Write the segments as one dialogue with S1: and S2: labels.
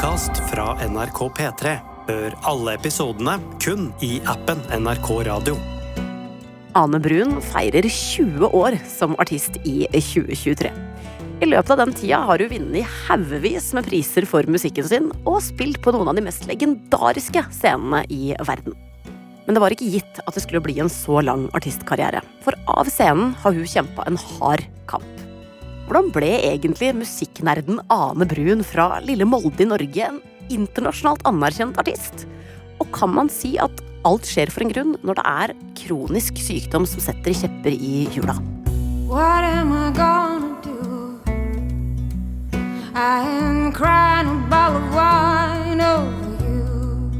S1: podkast fra NRK P3. Hør alle episodene kun i appen NRK Radio.
S2: Ane Brun feirer 20 år som artist i 2023. I løpet av den tida har hun vunnet haugevis med priser for musikken sin, og spilt på noen av de mest legendariske scenene i verden. Men det var ikke gitt at det skulle bli en så lang artistkarriere, for av scenen har hun kjempa en hard kamp. Hvordan ble egentlig musikknerden Ane Brun fra lille Molde i Norge en internasjonalt anerkjent artist? Og kan man si at alt skjer for en grunn når det er kronisk sykdom som setter kjepper i hjula?
S3: What am I gonna do? I am crying a bottle over you.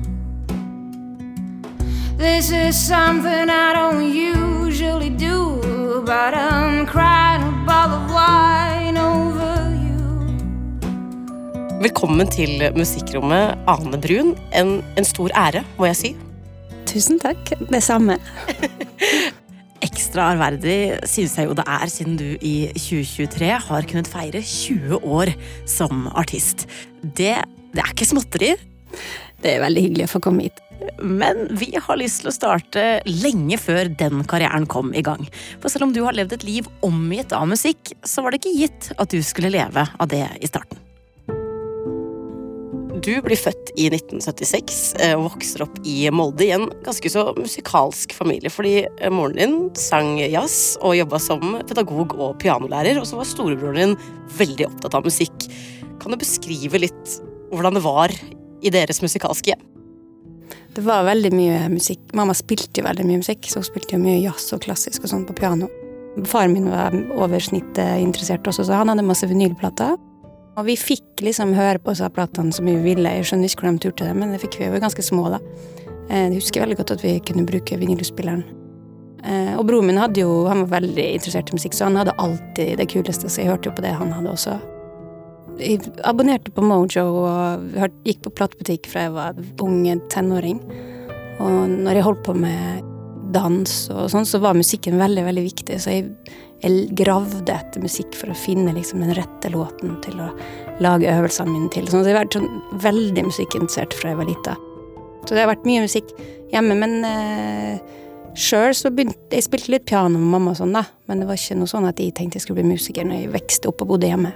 S3: This is something I don't usually do, but I'm crying a bottle of wine
S2: Velkommen til Musikkrommet, Ane Brun. En, en stor ære, må jeg si.
S4: Tusen takk. Det samme.
S2: Ekstra ærverdig synes jeg jo det er, siden du i 2023 har kunnet feire 20 år som artist. Det, det er ikke småtteri,
S4: Det er veldig hyggelig å få komme hit.
S2: men vi har lyst til å starte lenge før den karrieren kom i gang. For selv om du har levd et liv omgitt av musikk, så var det ikke gitt at du skulle leve av det i starten. Du blir født i 1976 eh, og vokser opp i Molde i en ganske så musikalsk familie. Fordi eh, moren din sang jazz og jobba som pedagog og pianolærer. Og så var storebroren din veldig opptatt av musikk. Kan du beskrive litt hvordan det var i deres musikalske hjem?
S4: Det var veldig mye musikk. Mamma spilte jo veldig mye musikk, så hun spilte jo mye jazz og klassisk og sånn på piano. Faren min var over snittet interessert også, så han hadde masse vinylplater. Og vi fikk liksom høre på disse platene mye vi ville. Jeg skjønner ikke hvordan de turte det, men det fikk vi. Vi var ganske små da. Eh, Jeg husker veldig godt at vi kunne bruke vinylspilleren. Eh, Og broren min hadde jo, han var veldig interessert i musikk, så han hadde alltid det kuleste, så jeg hørte jo på det han hadde også. Jeg abonnerte på Mojo og gikk på platebutikk fra jeg var ung tenåring. Og når jeg holdt på med dans og sånn, så var musikken veldig, veldig viktig. Så jeg, jeg gravde etter musikk for å finne liksom den rette låten til å lage øvelsene mine til. Sånn, så jeg har vært sånn veldig musikkinteressert fra jeg var lita. Så det har vært mye musikk hjemme, men eh, Sjøl så begynte jeg spilte litt piano med mamma, og sånn da, men det var ikke noe sånn at jeg tenkte jeg skulle bli musiker når jeg vokste opp og bodde hjemme.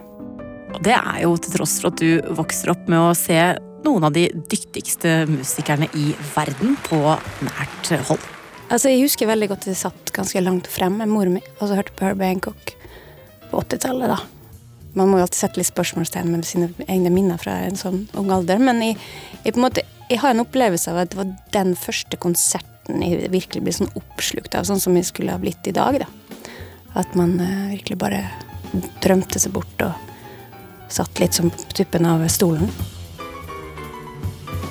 S2: Og det er jo til tross for at du vokser opp med å se noen av de dyktigste musikerne i verden på nært hold.
S4: Altså, Jeg husker veldig godt at jeg satt ganske langt frem med mor mi og så hørte på Herbie Hancock på 80-tallet. da. Man må jo alltid sette litt spørsmålstegn med sine egne minner fra en sånn ung alder, men jeg, jeg, måte, jeg har en opplevelse av at det var den første konserten jeg virkelig ble sånn oppslukt av, sånn som jeg skulle ha blitt i dag. da. At man uh, virkelig bare drømte seg bort og satt litt som på tuppen av stolen.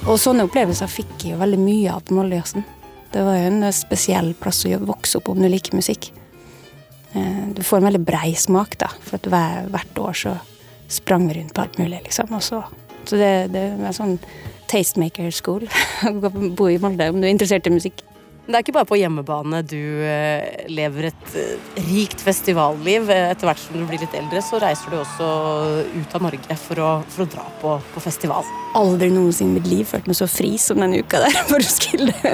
S4: Og sånne opplevelser fikk jeg jo veldig mye av på Moldejazzen. Det var jo en eh, spesiell plass å vokse opp om du liker musikk. Eh, Du får en veldig brei smak, da, for at hver, hvert år så sprang vi rundt på alt mulig, liksom. Så, så det, det er sånn tastemaker school å bo i Molde om du er interessert i musikk.
S2: Det er ikke bare på hjemmebane du eh, lever et eh, rikt festivalliv. Eh, Etter hvert som du blir litt eldre, så reiser du også ut av Norge for å, for å dra på, på festival.
S4: aldri noensinne i mitt liv følt meg så fri som denne uka der på Roskilde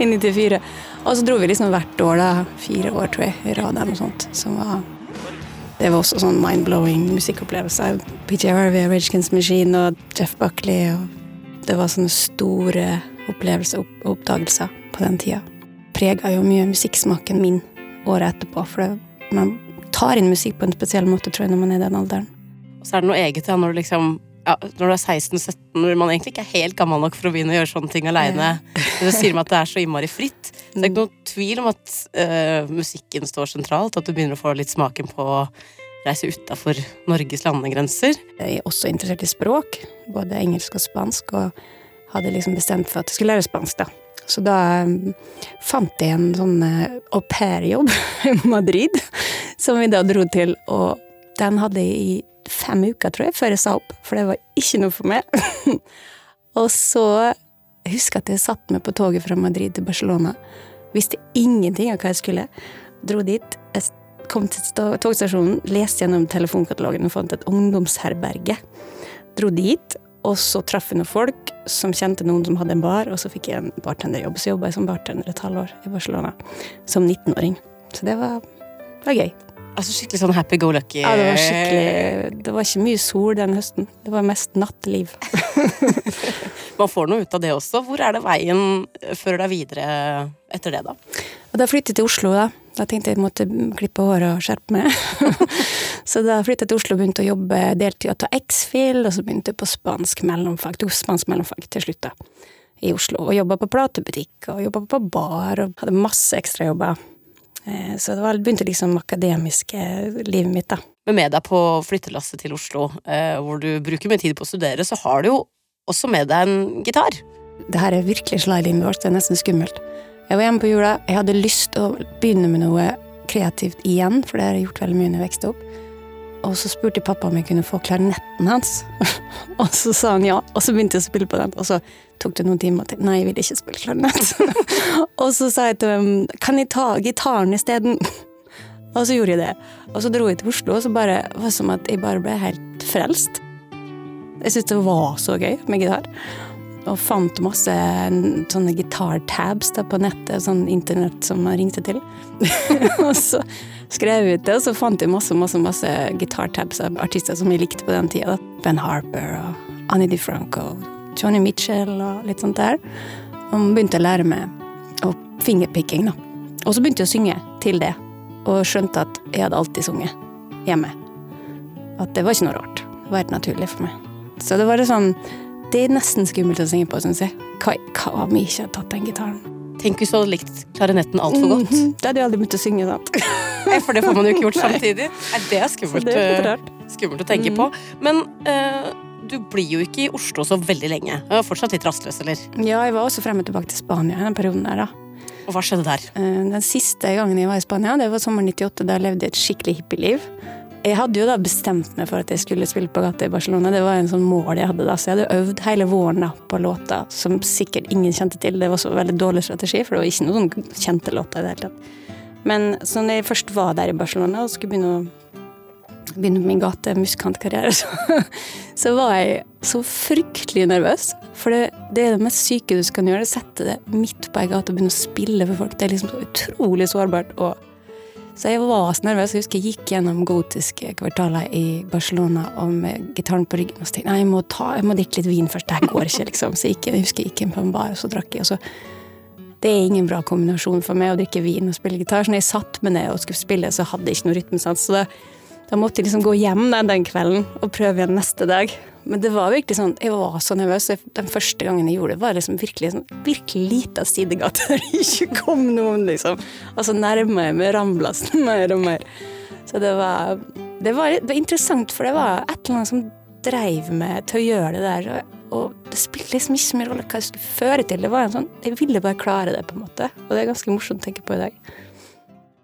S4: i 94. Og så dro vi liksom hvert år, da. Fire år, tror jeg, i rad eller noe sånt. Som var Det var også sånn mind-blowing musikkopplevelse. PJ Harvey, Rage Machine og Jeff Buckley. Og det var sånne store opplevelser og oppdagelser på den tida. Prega jo mye musikksmaken min året etterpå. For det, man tar inn musikk på en spesiell måte, tror jeg, når man er i den alderen.
S2: Og så er det noe eget da, når du liksom ja, når du er 16-17, når man egentlig ikke er helt gammel nok for å begynne å gjøre sånne ting aleine. Så sier de at det er så innmari fritt. Så det er ikke noen tvil om at uh, musikken står sentralt, at du begynner å få litt smaken på å reise utafor Norges landegrenser.
S4: Jeg er også interessert i språk, både engelsk og spansk, og hadde liksom bestemt for at jeg skulle lære spansk, da. Så da um, fant jeg en sånn uh, au pair-jobb i Madrid, som vi da dro til, og den hadde jeg i fem uker, tror jeg, før jeg sa opp, for det var ikke noe for meg. og så husker jeg at jeg satt meg på toget fra Madrid til Barcelona, visste ingenting av hva jeg skulle, dro dit, jeg kom til togstasjonen, leste gjennom telefonkatalogen og fant et ungdomsherberge. Dro dit, Og så traff jeg noen folk som kjente noen som hadde en bar, og så fikk jeg en bartenderjobb. Så jobba jeg som bartender et halvår i Barcelona som 19-åring. Så det var, var gøy.
S2: Altså skikkelig sånn happy go lucky.
S4: Ja, det var skikkelig Det var ikke mye sol den høsten. Det var mest natteliv.
S2: Man får noe ut av det også. Hvor er det veien fører deg videre etter det, da?
S4: Og da flyttet jeg til Oslo, da. Da tenkte jeg jeg måtte klippe håret og skjerpe meg. så da flyttet jeg til Oslo og begynte å jobbe deltid og ta X-Fil, og så begynte jeg på spansk mellomfag. Tok spansk mellomfag til slutt, da. I Oslo. Og jobba på platebutikk, og jobba på bar, og hadde masse ekstrajobber. Eh, Så det var, begynte liksom akademiske livet mitt, da.
S2: Men med deg på flyttelasset til Oslo, eh, hvor du bruker mye tid på å studere, så har du jo også med deg en gitar.
S4: Det her er virkelig slidingen vårt, det er nesten skummelt. Jeg var hjemme på jula, jeg hadde lyst til å begynne med noe kreativt igjen, for det har jeg gjort veldig mye når jeg vokste opp. Og så spurte jeg pappa om jeg kunne få klarinetten hans. og så sa han ja, og så begynte jeg å spille på den. Og så tok det noen timer til. Nei, jeg vil ikke spille klarinett. og så sa jeg til dem, kan jeg ta gitaren isteden? og så gjorde jeg det. Og så dro jeg til Oslo, og så bare, det var som at jeg bare ble helt frelst. Jeg syntes det var så gøy med gitar. Og fant masse sånne gitartabs på nettet, sånn internett som man ringte til. og så skrev jeg ut det, og så fant jeg masse masse, masse gitar-tabs av artister som jeg likte på den tida. Ben Harper og Annie DiFranco, Johnny Mitchell og litt sånt der. Og begynte å lære meg og fingerpicking, da. Og så begynte jeg å synge til det, og skjønte at jeg hadde alltid sunget hjemme. At det var ikke noe rart. Det var helt naturlig for meg. Så det var sånn Det er nesten skummelt å synge på, syns jeg. Hva, hva om vi ikke hadde tatt den gitaren?
S2: Tenk hvis du hadde likt klarinetten altfor godt.
S4: Mhm, Da hadde jeg aldri begynt å synge, sant.
S2: For det får man jo ikke gjort samtidig. Nei, det er skummelt,
S4: det er
S2: eh, skummelt å tenke på. Men uh, du blir jo ikke i Oslo så veldig lenge. Du er fortsatt litt rastløs, eller?
S4: Ja, jeg var også frem og tilbake til Spania den perioden der, da.
S2: Og hva skjedde der?
S4: Uh, Den siste gangen jeg var i Spania, det var sommeren 98. Da jeg levde et skikkelig hippieliv. Jeg hadde jo da bestemt meg for at jeg skulle spille på gata i Barcelona. Det var en sånn mål jeg hadde da, så jeg hadde øvd hele våren da på låter som sikkert ingen kjente til. Det var så veldig dårlig strategi, for det var ikke noen sånn kjente låter i det hele tatt. Men så når jeg først var der i Barcelona og skulle begynne å begynne min gatemusikantkarriere, så, så var jeg så fryktelig nervøs. For det, det er det mest syke du kan gjøre. det Sette det midt på ei gate og begynne å spille for folk. Det er liksom så utrolig sårbart. Og, så jeg var så nervøs. Jeg husker jeg gikk gjennom gotiske kvartaler i Barcelona og med gitaren på ryggen og så tenkte nei, jeg må, ta, jeg må drikke litt vin først. Det går ikke, liksom. Så jeg, gikk, jeg husker jeg gikk inn på en bar, og så drakk jeg. og så det er ingen bra kombinasjon for meg å drikke vin og spille gitar. Så når jeg satt meg ned og skulle spille, så hadde jeg ikke noe rytmesans. Så da, da måtte jeg liksom gå hjem den, den kvelden og prøve igjen neste dag. Men det var virkelig sånn, jeg var så nervøs. Den første gangen jeg gjorde det, var liksom virkelig sånn, virkelig lita sidegate der det ikke kom noen, liksom. Og så nærma jeg meg Ramblasen mer og mer. Så det var, det var, det var interessant, for det var et eller annet som dreiv meg til å gjøre det der. Og det spilte liksom ikke så mye rolle hva jeg skulle føre til. Det var en sånn, Jeg ville bare klare det, på en måte. Og det er ganske morsomt å tenke på i dag.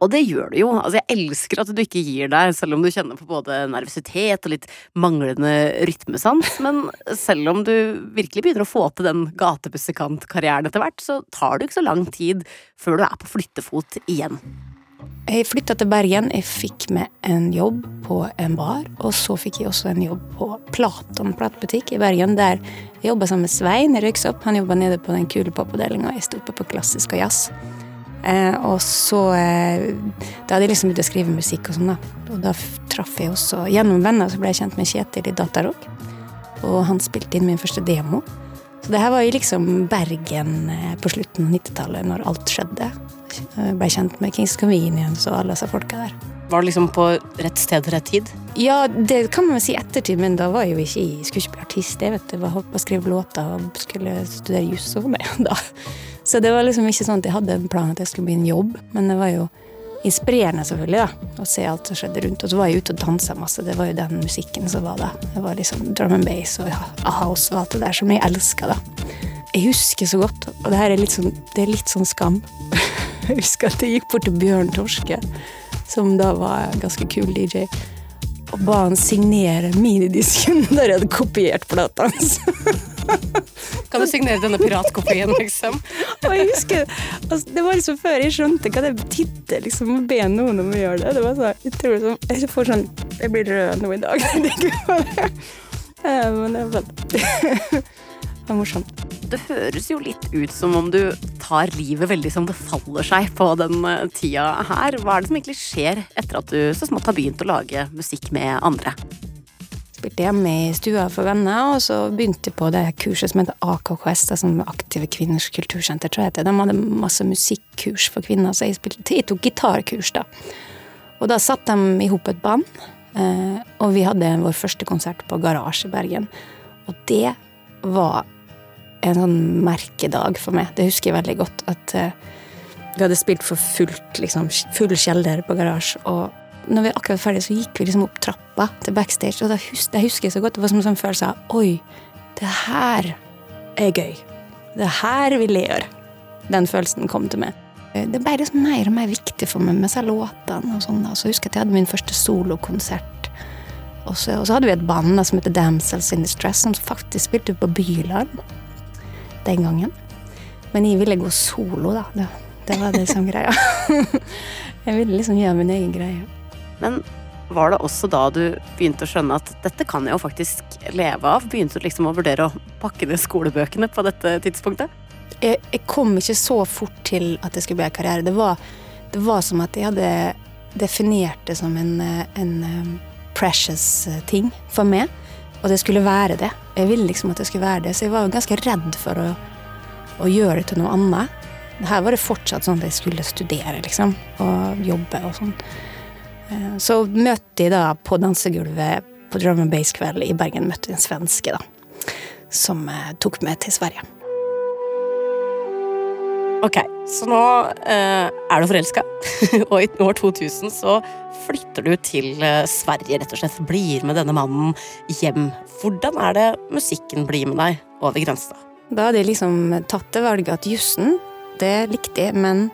S2: Og det gjør du jo. Altså, jeg elsker at du ikke gir deg, selv om du kjenner på både nervøsitet og litt manglende rytmesans. Men selv om du virkelig begynner å få til den gatemusikantkarrieren etter hvert, så tar det ikke så lang tid før du er på flyttefot igjen.
S4: Jeg flytta til Bergen. Jeg fikk med en jobb på en bar. Og så fikk jeg også en jobb på Platon platebutikk i Bergen, der jeg jobba sammen med Svein Røyksopp. Han jobba nede på den kule popavdelinga. Jeg sto oppe på klassisk og jazz. Eh, og så eh, Da hadde jeg liksom begynt å skrive musikk og sånn, da. Og da traff jeg også Gjennom venner så ble jeg kjent med Kjetil i Datarock. Og han spilte inn min første demo. Så det her var jo liksom Bergen eh, på slutten av 90-tallet, når alt skjedde. Jeg ble kjent med Kings Convenience og alle disse folka der.
S2: Var du liksom på rett sted til rett tid?
S4: Ja, det kan man vel si i ettertid, men da var jeg jo ikke i skulle ikke bli artist. Jeg vet du, var holdt på å skrive låter og skulle studere juss og sånn da. Så det var liksom ikke sånn at jeg hadde en plan at jeg skulle en jobb, men det var jo inspirerende selvfølgelig da, å se alt som skjedde rundt. Og så var jeg ute og dansa masse, det var jo den musikken som var da. Det var liksom drum and bass og house og alt det der som jeg elska da. Jeg husker så godt, og det her er litt sånn, det er litt sånn skam. Jeg husker at jeg gikk bort til Bjørn Torske, som da var en ganske kul DJ, og ba han signere minidisken der jeg hadde kopiert plata hans.
S2: Kan du signere denne piratkopien, liksom?
S4: Og jeg husker, altså, Det var liksom før jeg skjønte hva det betydde liksom, å be noen om å gjøre det. Det var så utrolig sånn, Jeg får sånn, jeg blir rød nå i dag. Eh, Men det var det var morsomt.
S2: Det høres jo litt ut som om du tar livet veldig som det faller seg på den eh, tida her. Hva er det som egentlig skjer etter at du så smått har begynt å lage musikk med andre?
S4: Spilte hjemme i stua for venner, og så begynte jeg på det kurset som heter AKKS, det som Aktive kvinners kultursenter, tror jeg det. De hadde masse musikkurs for kvinner, så jeg, spilte, jeg tok gitarkurs, da. Og da satte de i hop et band, eh, og vi hadde vår første konsert på Garasje i Bergen. Og det var en sånn merkedag for meg. Det husker jeg veldig godt. At eh, vi hadde spilt for fullt, liksom, full kjeller på Garasje. Og når vi akkurat var ferdig, så gikk vi liksom opp trappa til backstage, og da hus jeg husker jeg så godt. Det var som en sånn følelse av Oi, det her er gøy. Det her vil jeg gjøre. Den følelsen kom til meg. Det ble liksom mer og mer viktig for meg med seg låtene. og sånn. Så jeg husker at jeg hadde min første solokonsert. Og så, hadde vi et band som heter Damsels in Distress, som faktisk spilte på Bylarm den gangen. Men jeg ville gå solo, da. Det, det var det som greia. jeg ville liksom gjøre min egen greie.
S2: Men var det også da du begynte å skjønne at dette kan jeg jo faktisk leve av? Begynte du liksom å vurdere å pakke ned skolebøkene på dette tidspunktet?
S4: jeg, jeg kom ikke så fort til at det skulle bli en karriere. Det var, det var som at jeg hadde definert det som en, en um, precious eh, ting for meg. Og det skulle være det. Jeg ville liksom at det skulle være det, så jeg var ganske redd for å, å gjøre det til noe annet. Her var det fortsatt sånn at jeg skulle studere, liksom, og jobbe og sånn. Eh, Så møtte jeg da på dansegulvet på drum and bass-kveld i Bergen, møtte en svenske, da. Som eh, tok med til Sverige.
S2: Ok, så nå eh, er du forelska, og i år 2000 så flytter du til eh, Sverige, rett og slett. Blir med denne mannen hjem. Hvordan er det musikken blir med deg over grensa?
S4: Da hadde jeg liksom tatt det valget at jussen, det likte jeg, men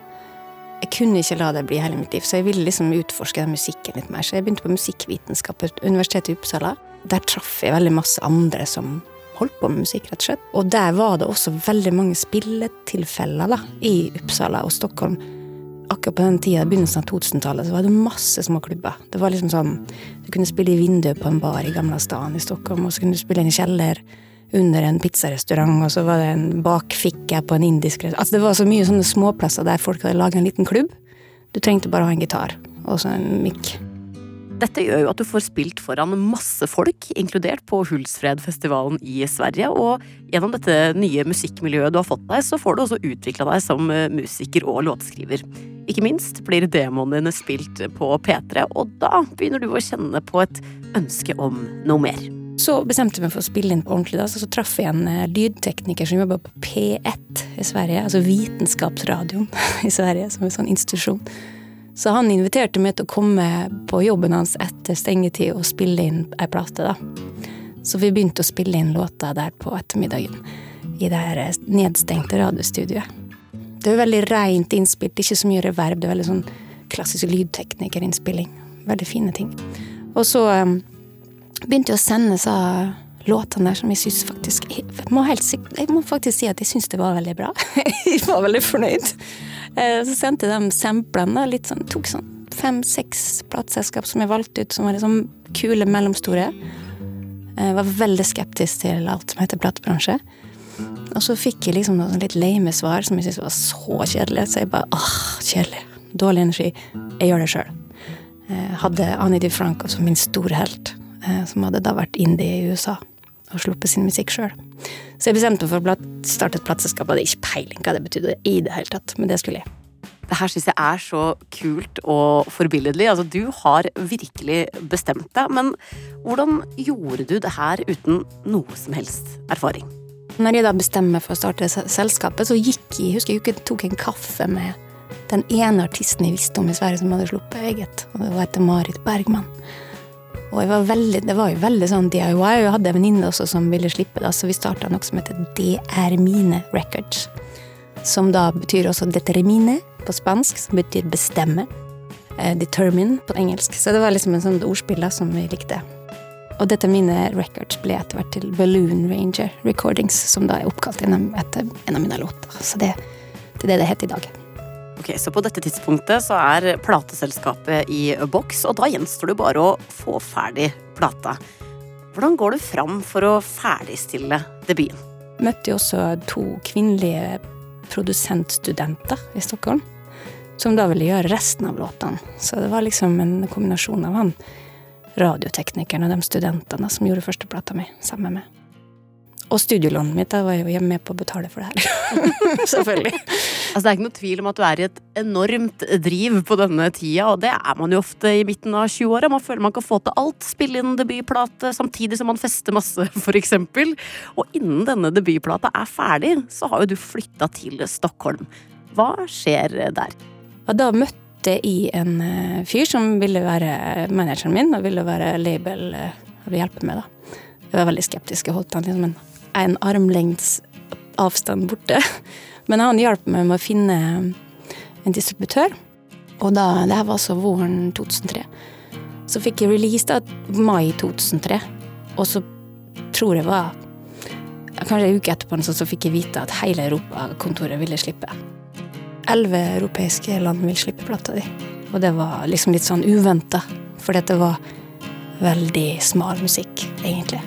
S4: kunne ikke la det bli hele mitt liv, så jeg ville liksom utforske den musikken litt mer. Så jeg begynte på musikkvitenskap på Universitetet i Uppsala. Der traff jeg veldig masse andre som holdt på med musikk, rett og slett. Og der var det også veldig mange spilletilfeller da, i Uppsala og Stockholm. Akkurat på den tida, begynnelsen av 2000-tallet, så var det masse små klubber. Det var liksom sånn, Du kunne spille i vinduet på en bar i Gamla stan i Stockholm, og så kunne du spille i en kjeller under en pizzarestaurant, og så var det en bakfikke på en indisk restaurant. Altså, det var så mye sånne småplasser der folk hadde laga en liten klubb. Du trengte bare å ha en gitar og så en mikk.
S2: Dette gjør jo at du får spilt foran masse folk, inkludert på Hulsfredfestivalen i Sverige, og gjennom dette nye musikkmiljøet du har fått deg, så får du også utvikla deg som eh, musiker og låtskriver. Ikke minst blir demoene dine spilt på P3, og da begynner du å kjenne på et ønske om noe mer.
S4: Så bestemte vi meg for å spille inn ordentlig, da, så, så traff jeg en eh, lydtekniker som jobba på P1 i Sverige, altså Vitenskapsradioen i Sverige, som en sånn institusjon. Så han inviterte meg til å komme på jobben hans etter stengetid og spille inn ei plate, da. Så vi begynte å spille inn låter der på ettermiddagen, i det her eh, nedstengte radiostudioet. Det er veldig reint innspilt, ikke så mye reverb, det er veldig sånn klassisk lydteknikerinnspilling. Veldig fine ting. Og så um, begynte jo å sende så låtene der som jeg syns faktisk Jeg må, helt, jeg må faktisk si at jeg syns det var veldig bra. jeg var veldig fornøyd. Eh, Så sendte de samplene, litt sånn, tok sånn fem-seks plateselskap som jeg valgte ut, som var liksom kule, mellomstore. Jeg var veldig skeptisk til alt som heter platebransje. Og så fikk jeg liksom noe sånn litt lame svar som jeg syntes var så kjedelig. Så jeg bare åh, kjedelig. Dårlig energi. Jeg gjør det sjøl. Hadde Annie DiFranco som min store helt, eh, som hadde da vært indie i USA og sluppet sin musikk sjøl. Så jeg bestemte meg for å starte et plateselskap. Hadde ikke peiling hva det betydde i det hele tatt, men det skulle jeg.
S2: Det her syns jeg er så kult og forbilledlig. Altså, du har virkelig bestemt deg, men hvordan gjorde du det her uten noe som helst erfaring?
S4: Når jeg da bestemmer meg for å starte se- selskapet, så gikk jeg husker jeg tok en kaffe med den ene artisten jeg visste om i Sverige som hadde sluppet eget. og Det var etter Marit Bergman. Og jeg var veldig, det var jo veldig sånn DIY. og Jeg hadde en venninne også som ville slippe det, så vi starta noe som heter Det er Mine Records. Som da betyr også determine på spansk, som betyr bestemme. Eh, determine på engelsk. Så det var liksom en sånn ordspill som vi likte. Og dette mine records ble etter hvert til Balloon Ranger Recordings, som da er oppkalt etter en av mine låter. Så det, det er det det heter i dag.
S2: Ok, Så på dette tidspunktet så er plateselskapet i boks, og da gjenstår det bare å få ferdig plata. Hvordan går du fram for å ferdigstille debuten?
S4: Møtte jo også to kvinnelige produsentstudenter i Stockholm. Som da ville gjøre resten av låtene. Så det var liksom en kombinasjon av han radioteknikeren og de studentene som gjorde førsteplata mi sammen med meg. Og studielånet mitt, da var jeg jo med på å betale for det her. Selvfølgelig.
S2: Altså, det er ikke noe tvil om at du er i et enormt driv på denne tida, og det er man jo ofte i midten av 20-åra. Man føler man kan få til alt. Spille inn debutplate samtidig som man fester masse, eksempel. Og innen denne debutplata er ferdig, så har jo du flytta til Stockholm. Hva skjer der?
S4: Og da møtte jeg en eh, fyr som ville være manageren min, og ville være label eh, og hjelpe meg, da. Jeg var veldig skeptisk. Jeg holdt han liksom en, en armlengds avstand borte. Men han hjalp meg med å finne en distributør. Og da, det her var altså våren 2003. Så fikk jeg release da mai 2003. Og så tror jeg var Kanskje en uke etterpå så, så fikk jeg vite at hele Europakontoret ville slippe. Elleve europeiske land vil slippe plata di. Og det var liksom litt sånn uventa, for dette var veldig smal musikk, egentlig.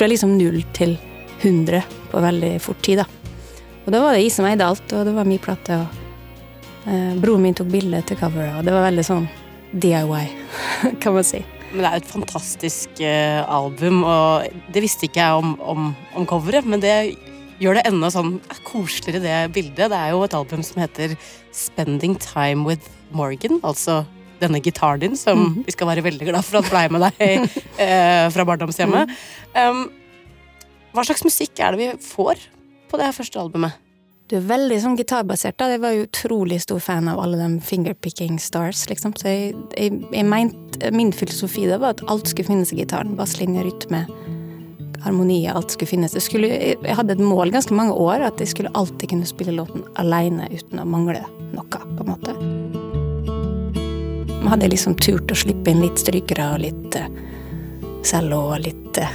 S4: Fra liksom null til 100 på veldig fort tid, da. Og da var det jeg som eide alt, og det var min plate, og eh, broren min tok bilde til coveret, og det var veldig sånn DIY, kan man si.
S2: Men det er jo et fantastisk eh, album, og det visste ikke jeg om, om, om coveret, men det gjør det enda sånn koseligere, det bildet. Det er jo et album som heter Spending Time with Morgan, altså denne gitaren din, som
S4: mm.
S2: vi skal være veldig glad for at blei med deg eh, fra barndomshjemmet. Um, hva slags musikk er det vi får på det her første albumet?
S4: Du er veldig sånn gitarbasert, da. Jeg var jo utrolig stor fan av alle de fingerpicking stars, liksom. Så jeg, jeg, jeg mente Min filosofi da var at alt skulle finnes i gitaren. Basslinje, rytme, harmoni, alt skulle finnes. Jeg, skulle, jeg jeg hadde et mål ganske mange år, at jeg skulle alltid kunne spille låten alene uten å mangle noe, på en måte. Man hadde liksom turt å slippe inn litt strykere og litt eh, cello og litt eh,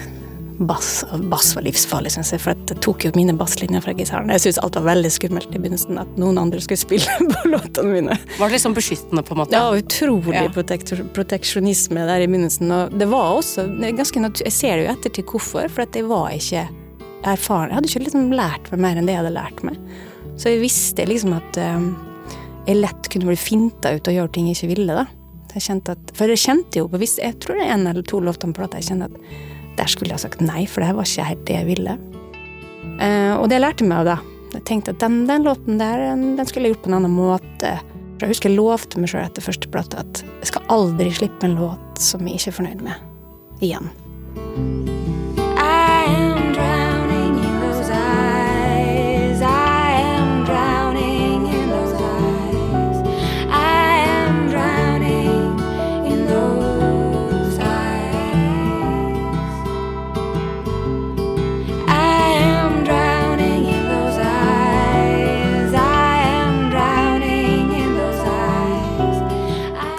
S4: bass. Og bass var livsfarlig, syns jeg, for det tok jo mine basslinjer fra gitaren. Jeg syntes alt var veldig skummelt i begynnelsen, at noen andre skulle spille på låtene mine.
S2: Var det liksom beskyttende, på en måte?
S4: Ja, utrolig
S2: Ja.
S4: protek proteksjonisme der i begynnelsen, og det var også det ganske naturlig Jeg ser det jo etter til hvorfor, for at jeg var ikke erfaren. Jeg hadde ikke liksom lært meg mer enn det jeg hadde lært meg. Så jeg visste liksom at eh, jeg lett kunne bli finta ut og gjøre ting jeg ikke ville, da. Jeg kjente at, for jeg kjente jo på viss, Jeg tror det er en eller to låter på plata jeg kjente at der skulle jeg ha sagt nei, for det var ikke helt det jeg ville. Eh, og det lærte jeg meg av da. Jeg tenkte at den, den låten der, den skulle jeg gjort på en annen måte. For jeg husker jeg lovte meg sjøl etter første plate at jeg skal aldri slippe en låt som jeg ikke er fornøyd med. Igjen.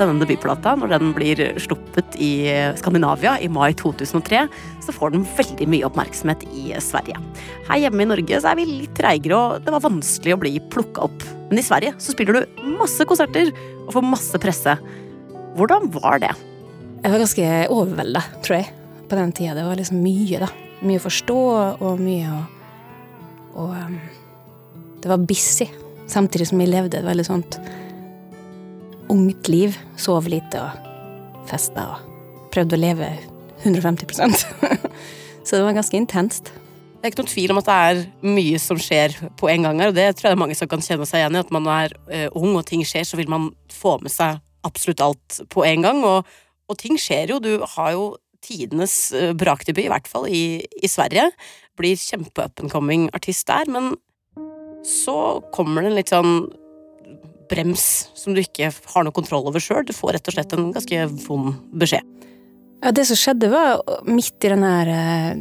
S2: Denne debutplata, når den blir sluppet i Skandinavia i mai 2003, så får den veldig mye oppmerksomhet i Sverige. Her hjemme i Norge så er vi litt treigere, og det var vanskelig å bli plukka opp. Men i Sverige så spiller du masse konserter og får masse presse. Hvordan var det?
S4: Jeg var ganske overvelda, tror jeg, på den tida. Det var liksom mye, da. mye å forstå og mye å Og um, det var busy, samtidig som jeg levde et veldig sånt ungt liv. Sov lite og festa og prøvde å leve 150% Så det var ganske intenst.
S2: Det er ikke noen tvil om at det er mye som skjer på en gang her, og det tror jeg det er mange som kan kjenne seg igjen i. At man er eh, ung og ting skjer, så vil man få med seg absolutt alt på en gang. Og, og ting skjer jo. Du har jo tidenes eh, brakdebut, i hvert fall i, i Sverige. Blir kjempe-up artist der, men så kommer det en litt sånn brems som du ikke har noe kontroll over sjøl. Du får rett og slett en ganske vond beskjed.
S4: Ja, det som skjedde, var midt i den her eh,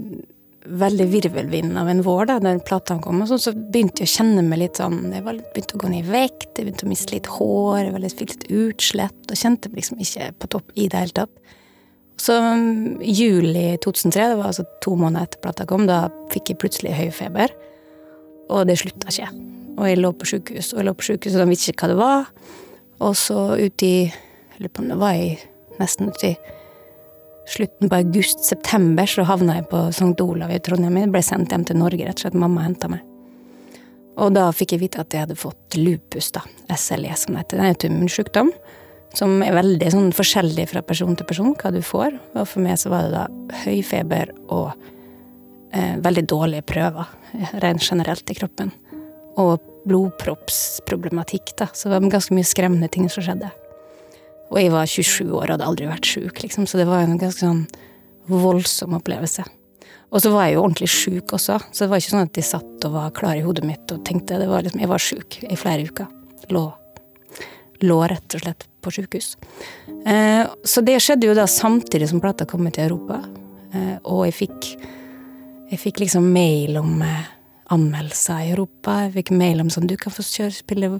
S4: veldig virvelvinden av en vår, da den platene kom, og sånn, så begynte jeg å kjenne meg litt sånn Jeg var litt, begynte å gå ned i vekt, jeg begynte å miste litt hår, jeg var litt, fikk litt utslett, og kjente meg liksom ikke på topp i det hele tatt. Så um, juli 2003, det var altså to måneder etter plata kom, da fikk jeg plutselig høy feber. Og det slutta ikke. Og jeg lå på sjukehus, og jeg lå på sjukehus, og de visste ikke hva det var. Og så uti Jeg lurer på om det var i nesten ut i slutten på august-september, så havna jeg på St. Olav i Trondheim. Jeg ble sendt hjem til Norge, rett og slett. Mamma henta meg. Og da fikk jeg vite at jeg hadde fått lupus, da. SLE, som det heter. Det er en autoimmunsjukdom som er veldig sånn forskjellig fra person til person, hva du får. Og for meg så var det da høy feber og eh, veldig dårlige prøver, rent generelt i kroppen. Og blodproppsproblematikk, da. Så det var ganske mye skremmende ting som skjedde. Og jeg var 27 år og hadde aldri vært sjuk, liksom, så det var en ganske sånn voldsom opplevelse. Og så var jeg jo ordentlig sjuk også, så det var ikke sånn at jeg satt og var klar i hodet mitt og tenkte det var liksom, Jeg var sjuk i flere uker. Lå, lå rett og slett på sjukehus. Eh, så det skjedde jo da samtidig som plata kom til Europa. Eh, og jeg fikk, jeg fikk liksom mail om eh, anmeldelser i Europa. Jeg fikk mail om sånn Du kan få spille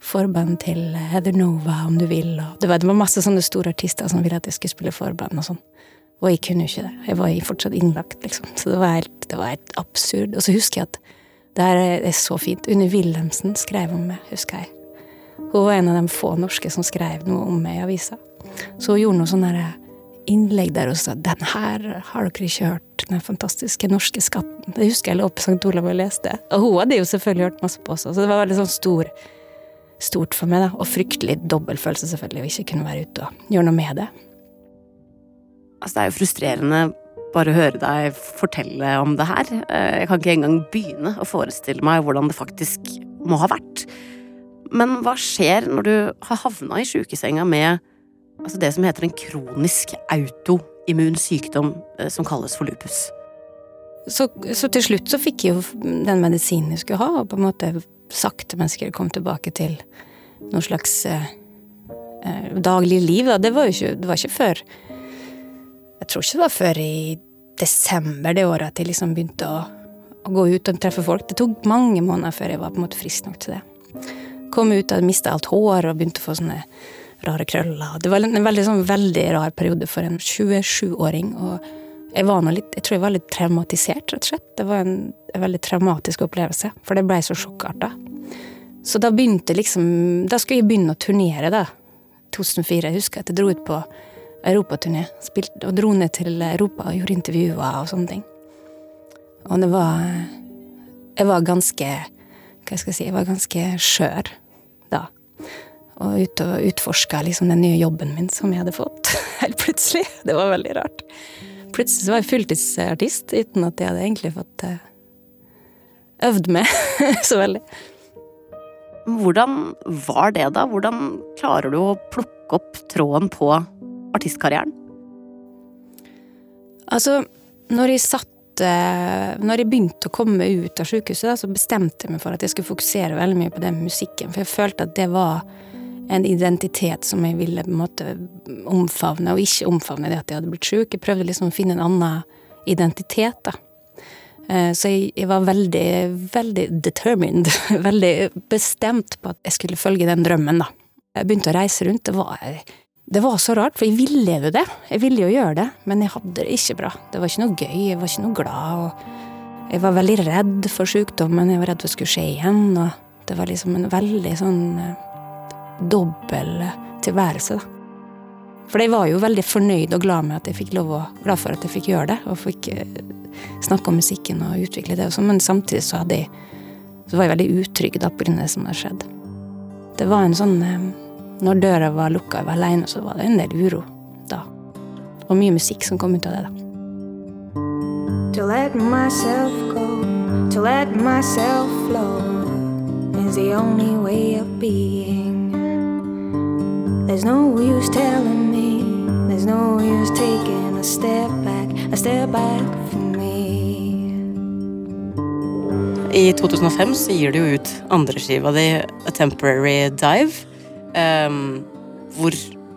S4: forband til Heather Nova om du vil. Og det, var, det var masse sånne store artister som ville at jeg skulle spille forband og sånn. Og jeg kunne jo ikke det. Jeg var fortsatt innlagt, liksom. Så det var helt, det var helt absurd. Og så husker jeg at det her er så fint. Unni Wilhelmsen skrev om meg, husker jeg. Hun var en av de få norske som skrev noe om meg i avisa. Så hun gjorde noe sånn sånne innlegg der og sa 'Den her har dere ikke hørt', den fantastiske norske skatten. Det husker jeg lå på St. Olav og leste. Og hun hadde jo selvfølgelig hørt masse på også, så det var veldig sånn stor, stort for meg, da. Og fryktelig dobbeltfølelse, selvfølgelig, å ikke kunne være ute og gjøre noe med det.
S2: Altså, det er jo frustrerende bare å høre deg fortelle om det her. Eh, Jeg kan ikke engang begynne å forestille meg hvordan det faktisk må ha vært. Men hva skjer når du har havna i sjukesenga med altså det som heter en kronisk autoimmun sykdom eh, som kalles for lupus?
S4: Så, så til slutt så fikk jeg jo den medisinen jeg skulle ha, og på en måte sakte, men sikkert kom tilbake til noe slags eh, eh, daglig liv. Da. Det var jo ikke, det var ikke før Jeg tror ikke det var før i desember det året at jeg liksom begynte å, å gå ut og treffe folk. Det tok mange måneder før jeg var på en måte frisk nok til det. Kom ut, og mista alt hår og begynte å få sånne rare krøller. Det var en veldig, sånn, veldig rar periode for en 27-åring. og jeg, litt, jeg tror jeg var litt traumatisert, rett og slett. Det var en, en veldig traumatisk opplevelse, for det blei så sjokkarta. Så da begynte liksom Da skulle jeg begynne å turnere, da. 2004. Jeg husker at jeg dro ut på europaturné og dro ned til Europa og gjorde intervjuer og sånne ting. Og det var Jeg var ganske Hva skal jeg si Jeg var ganske skjør da. Og ut og utforska liksom den nye jobben min som jeg hadde fått helt plutselig. Det var veldig rart. Plutselig så var jeg fulltidsartist uten at jeg hadde egentlig fått eh, øvd med så veldig.
S2: Hvordan var det, da? Hvordan klarer du å plukke opp tråden på artistkarrieren?
S4: Altså, når jeg satt eh, Når jeg begynte å komme ut av sykehuset, så bestemte jeg meg for at jeg skulle fokusere veldig mye på den musikken. For jeg følte at det var en identitet som jeg ville på en måte omfavne, og ikke omfavne det at jeg hadde blitt sjuk. Jeg prøvde liksom å finne en annen identitet, da. Eh, Så jeg, jeg var veldig, veldig determined, veldig bestemt på at jeg skulle følge den drømmen, da. Jeg begynte å reise rundt. Det var, det var så rart, for jeg ville jo det. Jeg ville jo gjøre det, men jeg hadde det ikke bra. Det var ikke noe gøy, jeg var ikke noe glad. og Jeg var veldig redd for sykdommen, jeg var redd for det skulle skje igjen. og Det var liksom en veldig sånn eh, dobbel tilværelse, da. For jeg var jo veldig fornøyd og glad at å, glad for at jeg fikk gjøre det. Og fikk eh, snakke om musikken og utvikle det og sånn. Men samtidig så jeg så var jeg veldig utrygg da av det som hadde skjedd. Det var en sånn eh, Når døra var lukka, jeg var aleine, så var det en del uro da. Og mye musikk som kom ut av det, da.
S3: To let myself go, to let myself flow is the only way of being. There's no use telling me, there's no use taking a step back, a step back for me.
S2: I 2005 så gir du jo ut andreskiva di A Temporary Dive. um, hvor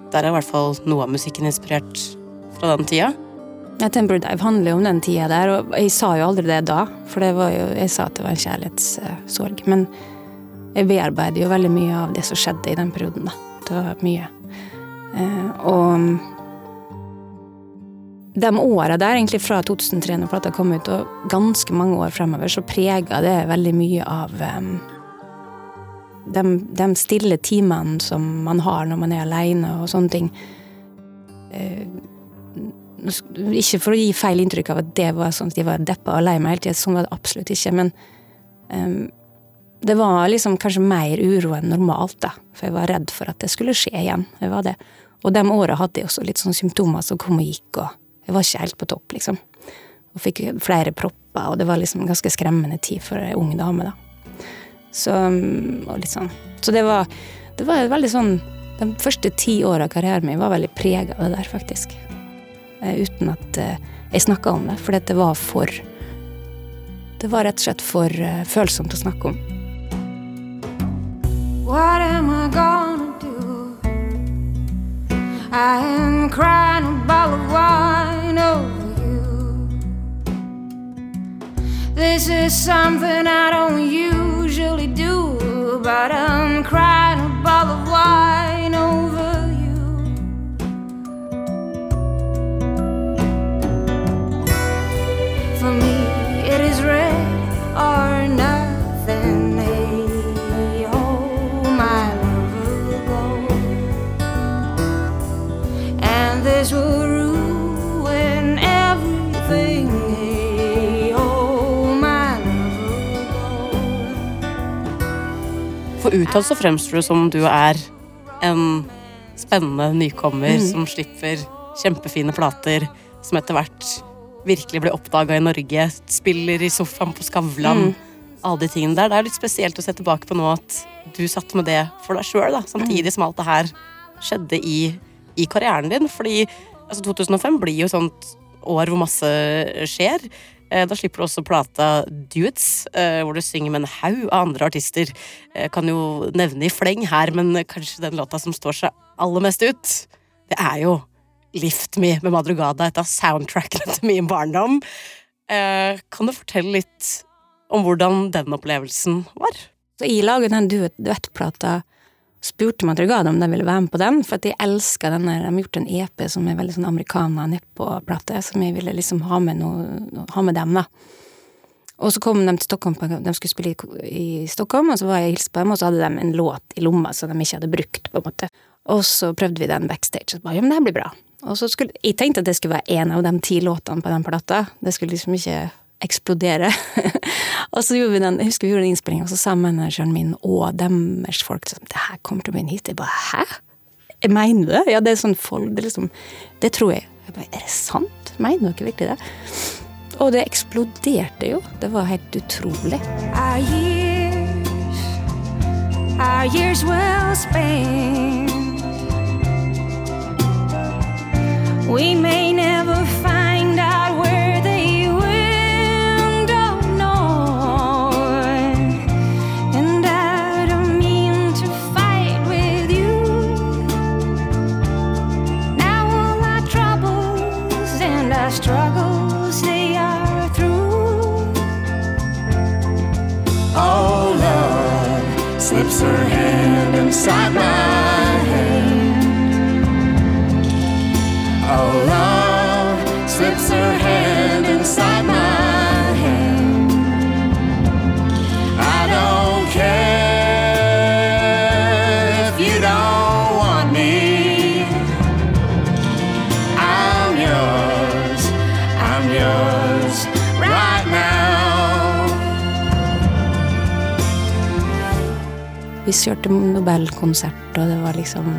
S2: der er i hvert fall noe av musikken inspirert fra den tida.
S4: Ja, Temporary Dive handler jo om den tida der, og jeg sa jo aldri det da, for det var jo, jeg sa at det var en kjærlighetssorg. Men jeg bearbeider jo veldig mye av det som skjedde i den perioden, da. Det var mye. Eh, og de åra der, egentlig fra 2003 når plata kom ut, og ganske mange år fremover, så prega det veldig mye av um, de, de stille timene som man har når man er aleine og sånne ting. Uh, ikke for å gi feil inntrykk av at det var sånn at de var deppa og lei meg hele tida, sånn var det absolutt ikke. Men em, det var liksom kanskje mer uro enn normalt, da. For jeg var redd for at det skulle skje igjen. Jeg var det. Og de åra hadde jeg også litt sånne symptomer som kom og gikk, og jeg var ikke helt på topp, liksom. Og fikk flere propper, og det var liksom en ganske skremmende tid for ei ung dame, da. Så, mm, og litt sånn. Så det var, det var veldig sånn De første ti åra av karrieren min var veldig prega av det der, faktisk. Eh, uten at eh, jeg snakka om det, for det var for Det var rett og slett for eh, følsomt å snakke om.
S3: What am I gonna do? I am crying a bottle of wine over you. This is something I don't usually do, but I'm crying
S2: utad så fremstår du som du er en spennende nykommer som slipper kjempefine plater, som etter hvert virkelig blir oppdaga i Norge, spiller i sofaen på Skavlan. Alle de tingene der. Det er litt spesielt å se tilbake på nå at du satt med det for deg sjøl, samtidig som alt det her skjedde i, i karrieren din. Fordi altså, 2005 blir jo sånt år hvor masse skjer. Eh, Da slipper du også plata Duets, eh, hvor du synger med en haug av andre artister. Jeg kan jo nevne i fleng her, men kanskje den låta som står seg aller mest ut, det er jo Lift Me med Madrugada, et av soundtrackene til min barndom. Eh, Kan du fortelle litt om hvordan den opplevelsen var?
S4: Så jeg lager den duettplata, spurte Madrugada om de ville være med på den, for at jeg elska den der, de har gjort en EP som er veldig sånn americana nedpå-plate, som jeg ville liksom ha med, noe, ha med dem, da. Og så kom de til Stockholm, de skulle spille i, i Stockholm, og så var jeg og hilste på dem, og så hadde de en låt i lomma som de ikke hadde brukt, på en måte. Og så prøvde vi den backstage, og så bare, ja, men det her blir bra. Og så skulle, jeg tenkte at det skulle være en av de ti låtene på den plata. Det skulle liksom ikke eksplodere. og så gjorde vi den, jeg husker vi gjorde en innspilling, og så sa manageren min og deres folk sånn, det her kommer til å bli en hit. Jeg bare, hæ? Jeg mener det? Ja, det er sånn folk, det liksom, det tror jeg. Jeg bare, er det sant? Mener dere virkelig det? Og det eksploderte jo. Det var helt utrolig.
S3: Our years, our years well spent. We may never find her hand inside my
S4: Vi kjørte Nobelkonsert, og det var liksom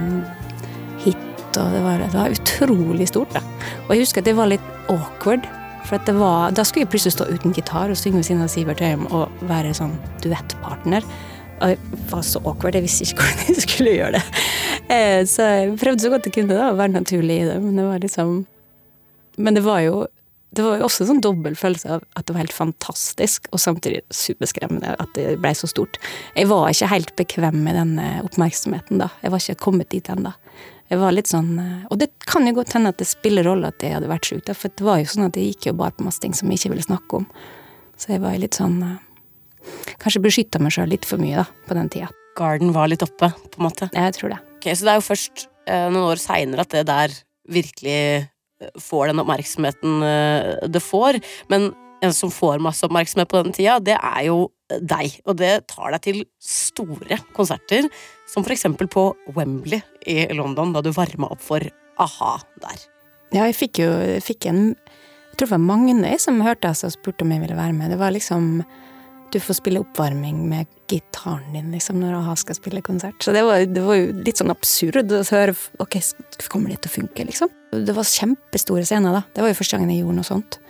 S4: hit, og det var, det var utrolig stort, da. Og jeg husker at det var litt awkward. For var, da skulle jeg plutselig stå uten gitar og synge ved siden av Sivert Høyem og være sånn duettpartner. Og det var så awkward, jeg visste ikke hvordan jeg skulle gjøre det. Eh, Så jeg prøvde så godt jeg kunne da, å være naturlig i det, men det var liksom Men det var jo det var jo også en sånn dobbel følelse av at det var helt fantastisk, og samtidig superskremmende at det ble så stort. Jeg var ikke helt bekvem med den eh, oppmerksomheten da. Jeg var ikke kommet dit ennå. Jeg var litt sånn eh, Og det kan jo godt hende at det spiller rolle at jeg hadde vært sjuk, for det var jo sånn at jeg gikk jo bare på masse ting som jeg ikke ville snakke om. Så jeg var litt sånn eh, Kanskje beskytta meg sjøl litt for mye, da, på den tida.
S2: Garden var litt oppe, på en måte.
S4: Jeg tror det.
S2: Ok, Så det er jo først noen år seinere at det der virkelig får den oppmerksomheten eh, det får. Men en som får masse oppmerksomhet på den tida, det er jo deg. Og det tar deg til store konserter, som for eksempel på Wembley i London, da du varma opp for a-ha der.
S4: Ja, jeg fikk jo jeg fikk en Jeg tror det var Magne som hørte oss og spurte om jeg ville være med. Det var liksom Du får spille oppvarming med gitaren din liksom når a-ha skal spille konsert. Så det var, det var jo litt sånn absurd å høre Ok, kommer det til å funke, liksom? Det var kjempestore scener, da. Det var jo første gangen jeg gjorde noe sånt.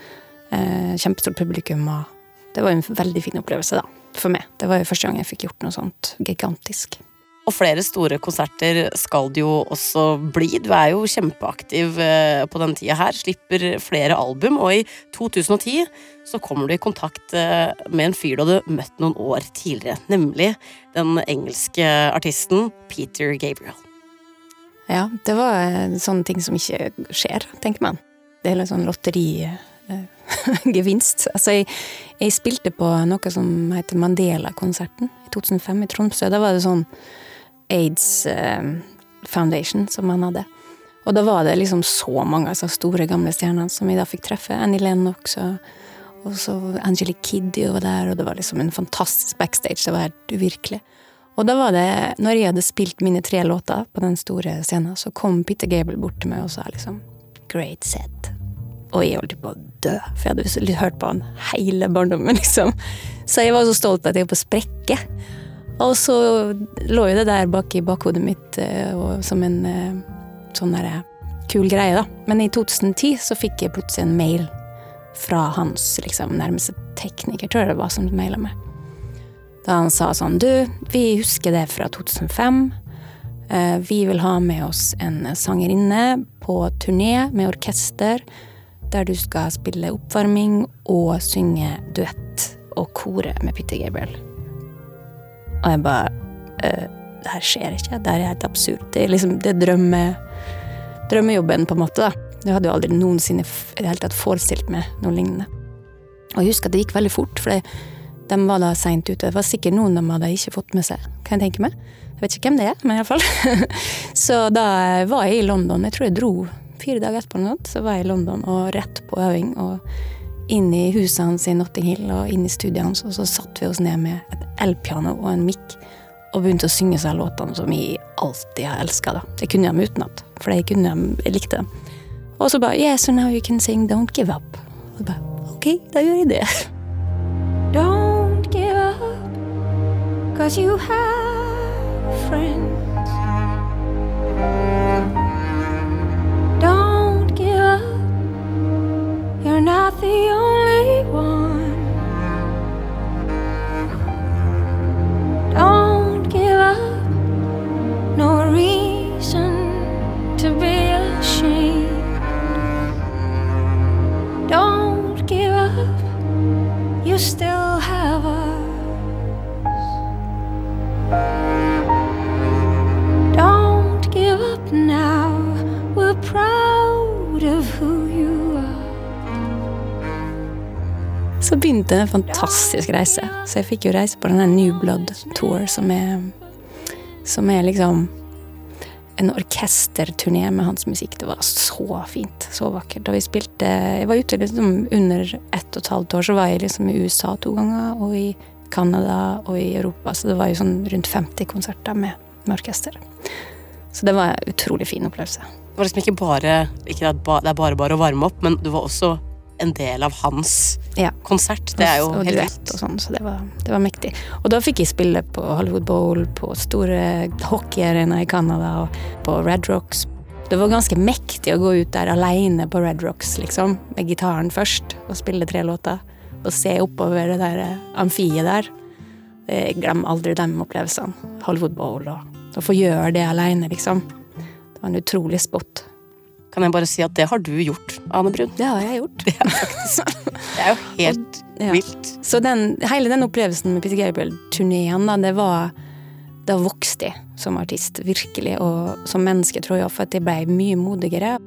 S4: Eh, kjempestort publikum, og det var en veldig fin opplevelse, da. For meg. Det var jo første gang jeg fikk gjort noe sånt gigantisk.
S2: Og flere store konserter skal det jo også bli. Du er jo kjempeaktiv eh, på den tida her. Slipper flere album, og i 2010 så kommer du i kontakt eh, med en fyr du hadde møtt noen år tidligere. Nemlig den engelske artisten Peter Gabriel.
S4: Ja, det var eh, sånne ting som ikke skjer, tenker man. Det er litt sånn lotterigevinst. altså, jeg, jeg spilte på noe som heter Mandela-konserten i 2005 i Tromsø. Da var det sånn AIDS eh, Foundation som han hadde. Og da var det liksom så mange disse store, gamle stjernene som vi da fikk treffe. Annie Lennox og, og så Angelique Kiddy var der, og det var liksom en fantastisk backstage. Det var helt uvirkelig. Og da var det, når jeg hadde spilt mine tre låter på den store scenen, så kom Peter Gable bort til meg og sa liksom Great set. Og jeg holdt på å dø, for jeg hadde hørt på han hele barndommen, liksom. Så jeg var så stolt at jeg var på sprekke. Og så lå jo det der bak i bakhodet mitt eh, som en eh, sånn derre kul greie, da. Men i 2010 så fikk jeg plutselig en mail fra hans liksom nærmeste tekniker, tror jeg det var, som maila meg. Da han sa sånn Du, vi husker det fra 2005. Eh, Vi vil ha med oss en sangerinne på turné med orkester, der du skal spille oppvarming og synge duett og kore med Peter Gabriel. Og jeg bare eh, Det her skjer ikke. Det er helt absurd. Det er liksom det drømme, drømmejobben, på en måte. da. Jeg hadde jo aldri noensinne i det hele tatt forestilt meg noe lignende. Og jeg husker at det gikk veldig fort, for de var da seint ute. Det var sikkert noen de hadde ikke fått med seg, kan jeg tenke meg. Jeg vet ikke hvem det er, men iallfall. så da var jeg i London. Jeg tror jeg dro fire dager etterpå, så var jeg i London og rett på øving. og inn i huset hans i Notting Hill og inn i studiet hans, og så satte vi oss ned med et elpiano og en mic og begynte å synge seg låtene som vi alltid har elska. Det kunne de utenat, for jeg, kunne dem, jeg likte dem. Og så bare Yeah, so now you can sing Don't Give Up. Og så bare Ok, da gjør jeg det.
S3: Don't give up, cause you have friends. You're not the only one. Don't give up, no reason to be ashamed. Don't give up you still have us. Don't give up now.
S4: Begynte en fantastisk reise. Så jeg fikk jo reise på denne New Blood Tour, som er, som er liksom en orkesterturné med hans musikk. Det var så fint. Så vakkert. Og vi spilte Jeg var ute liksom under ett og et halvt år, så var jeg liksom i USA to ganger, og i Canada og i Europa. Så det var jo sånn rundt 50 konserter med, med orkester. Så det var en utrolig fin opplevelse.
S2: Det var liksom ikke bare ikke det er bare bare å varme opp, men du var også en del av hans
S4: Ja.
S2: konsert. Det er jo
S4: og
S2: helt vilt.
S4: og sånn, så det var, det var mektig. Og da fikk jeg spille på Hollywood Bowl, på store hockeyarenaer i Canada og på Red Rocks. Det var ganske mektig å gå ut der alene på Red Rocks, liksom, med gitaren først, og spille tre låter. Og se oppover det der eh, amfiet der. Jeg glemmer aldri de opplevelsene. Hollywood Bowl og å få gjøre det alene, liksom. Det var en utrolig spot.
S2: Kan jeg bare si at det har du gjort, Ane Brun.
S4: Det har jeg gjort.
S2: Det er faktisk Det er jo helt
S4: Ja.
S2: vilt.
S4: Så den, hele den opplevelsen med Peter Gabriel-turneen, da, det var Da vokste jeg som artist, virkelig, og som menneske, tror jeg, for at jeg ble mye modigere.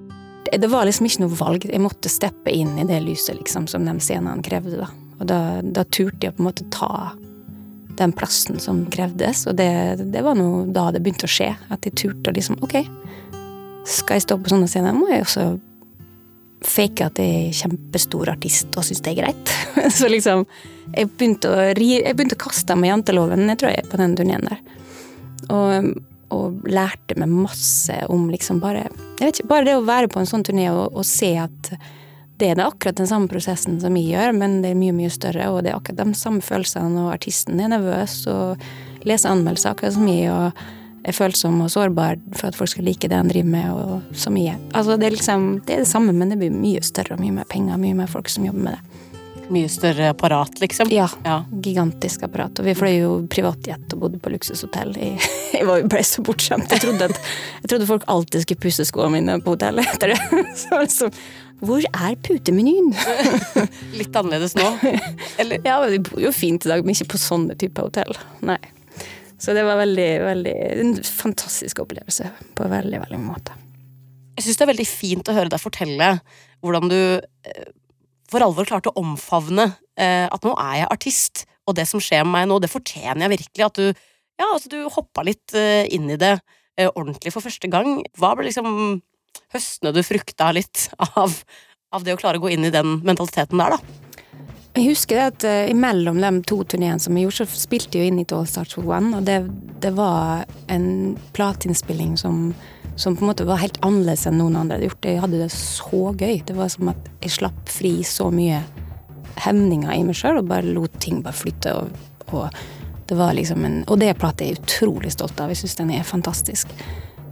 S4: Det, det var liksom ikke noe valg. Jeg måtte steppe inn i det lyset, liksom, som de scenene krevde, da. Og da, da turte jeg på en måte ta den plassen som krevdes, og det, det var nå da det begynte å skje. At jeg turte å liksom Ok, skal jeg stå på sånne scener, må jeg også fake at jeg er kjempestor artist og syns det er greit. Så liksom Jeg begynte å, jeg begynte å kaste meg i janteloven, jeg tror jeg, på den turneen der. Og, og lærte meg masse om liksom bare Jeg vet ikke, bare det å være på en sånn turné og, og se at det er akkurat den samme prosessen som jeg gjør, men det er mye, mye større, og det er akkurat de samme følelsene, og artisten er nervøs og leser anmeldelser akkurat som jeg, og er følsom og sårbar for at folk skal like det han driver med, og så mye. Altså, det er liksom, det er det samme, men det blir mye større og mye mer penger, mye mer folk som jobber med det.
S2: Mye større apparat, liksom.
S4: Ja,
S2: Ja.
S4: gigantisk apparat. Og vi fløy jo privatjet og bodde på luksushotell. Jeg, jeg ble så bortskjemt. Jeg trodde, at, jeg trodde folk alltid skulle pusse skoene mine på hotellet etter det. Så liksom, hvor er putemenyen?
S2: Litt annerledes nå. Eller
S4: Ja, vi bor jo fint i dag, men ikke på sånne typer hotell. Nei. Så det var veldig, veldig en fantastisk opplevelse på veldig, veldig måte.
S2: Jeg syns det er veldig fint å høre deg fortelle hvordan du eh, for alvor klarte å omfavne eh, at nå er jeg artist, og det som skjer med meg nå, det fortjener jeg virkelig. At du, ja, altså, du hoppa litt eh, inn i det ordentlig for første gang. Hva ble liksom høstene du frukta litt av, av det å klare å gå inn i den mentaliteten der, da?
S4: Jeg husker at uh, imellom de to turneene som jeg gjorde, så spilte jeg jo inn i All Stars for One, og det, det var en plateinnspilling som, som på en måte var helt annerledes enn noen andre hadde gjort. Jeg hadde det så gøy. Det var som at jeg slapp fri så mye hemninger i meg sjøl, og bare lot ting bare flytte. Og, og det var liksom en Og det plata er jeg utrolig stolt av. Jeg syns den er fantastisk.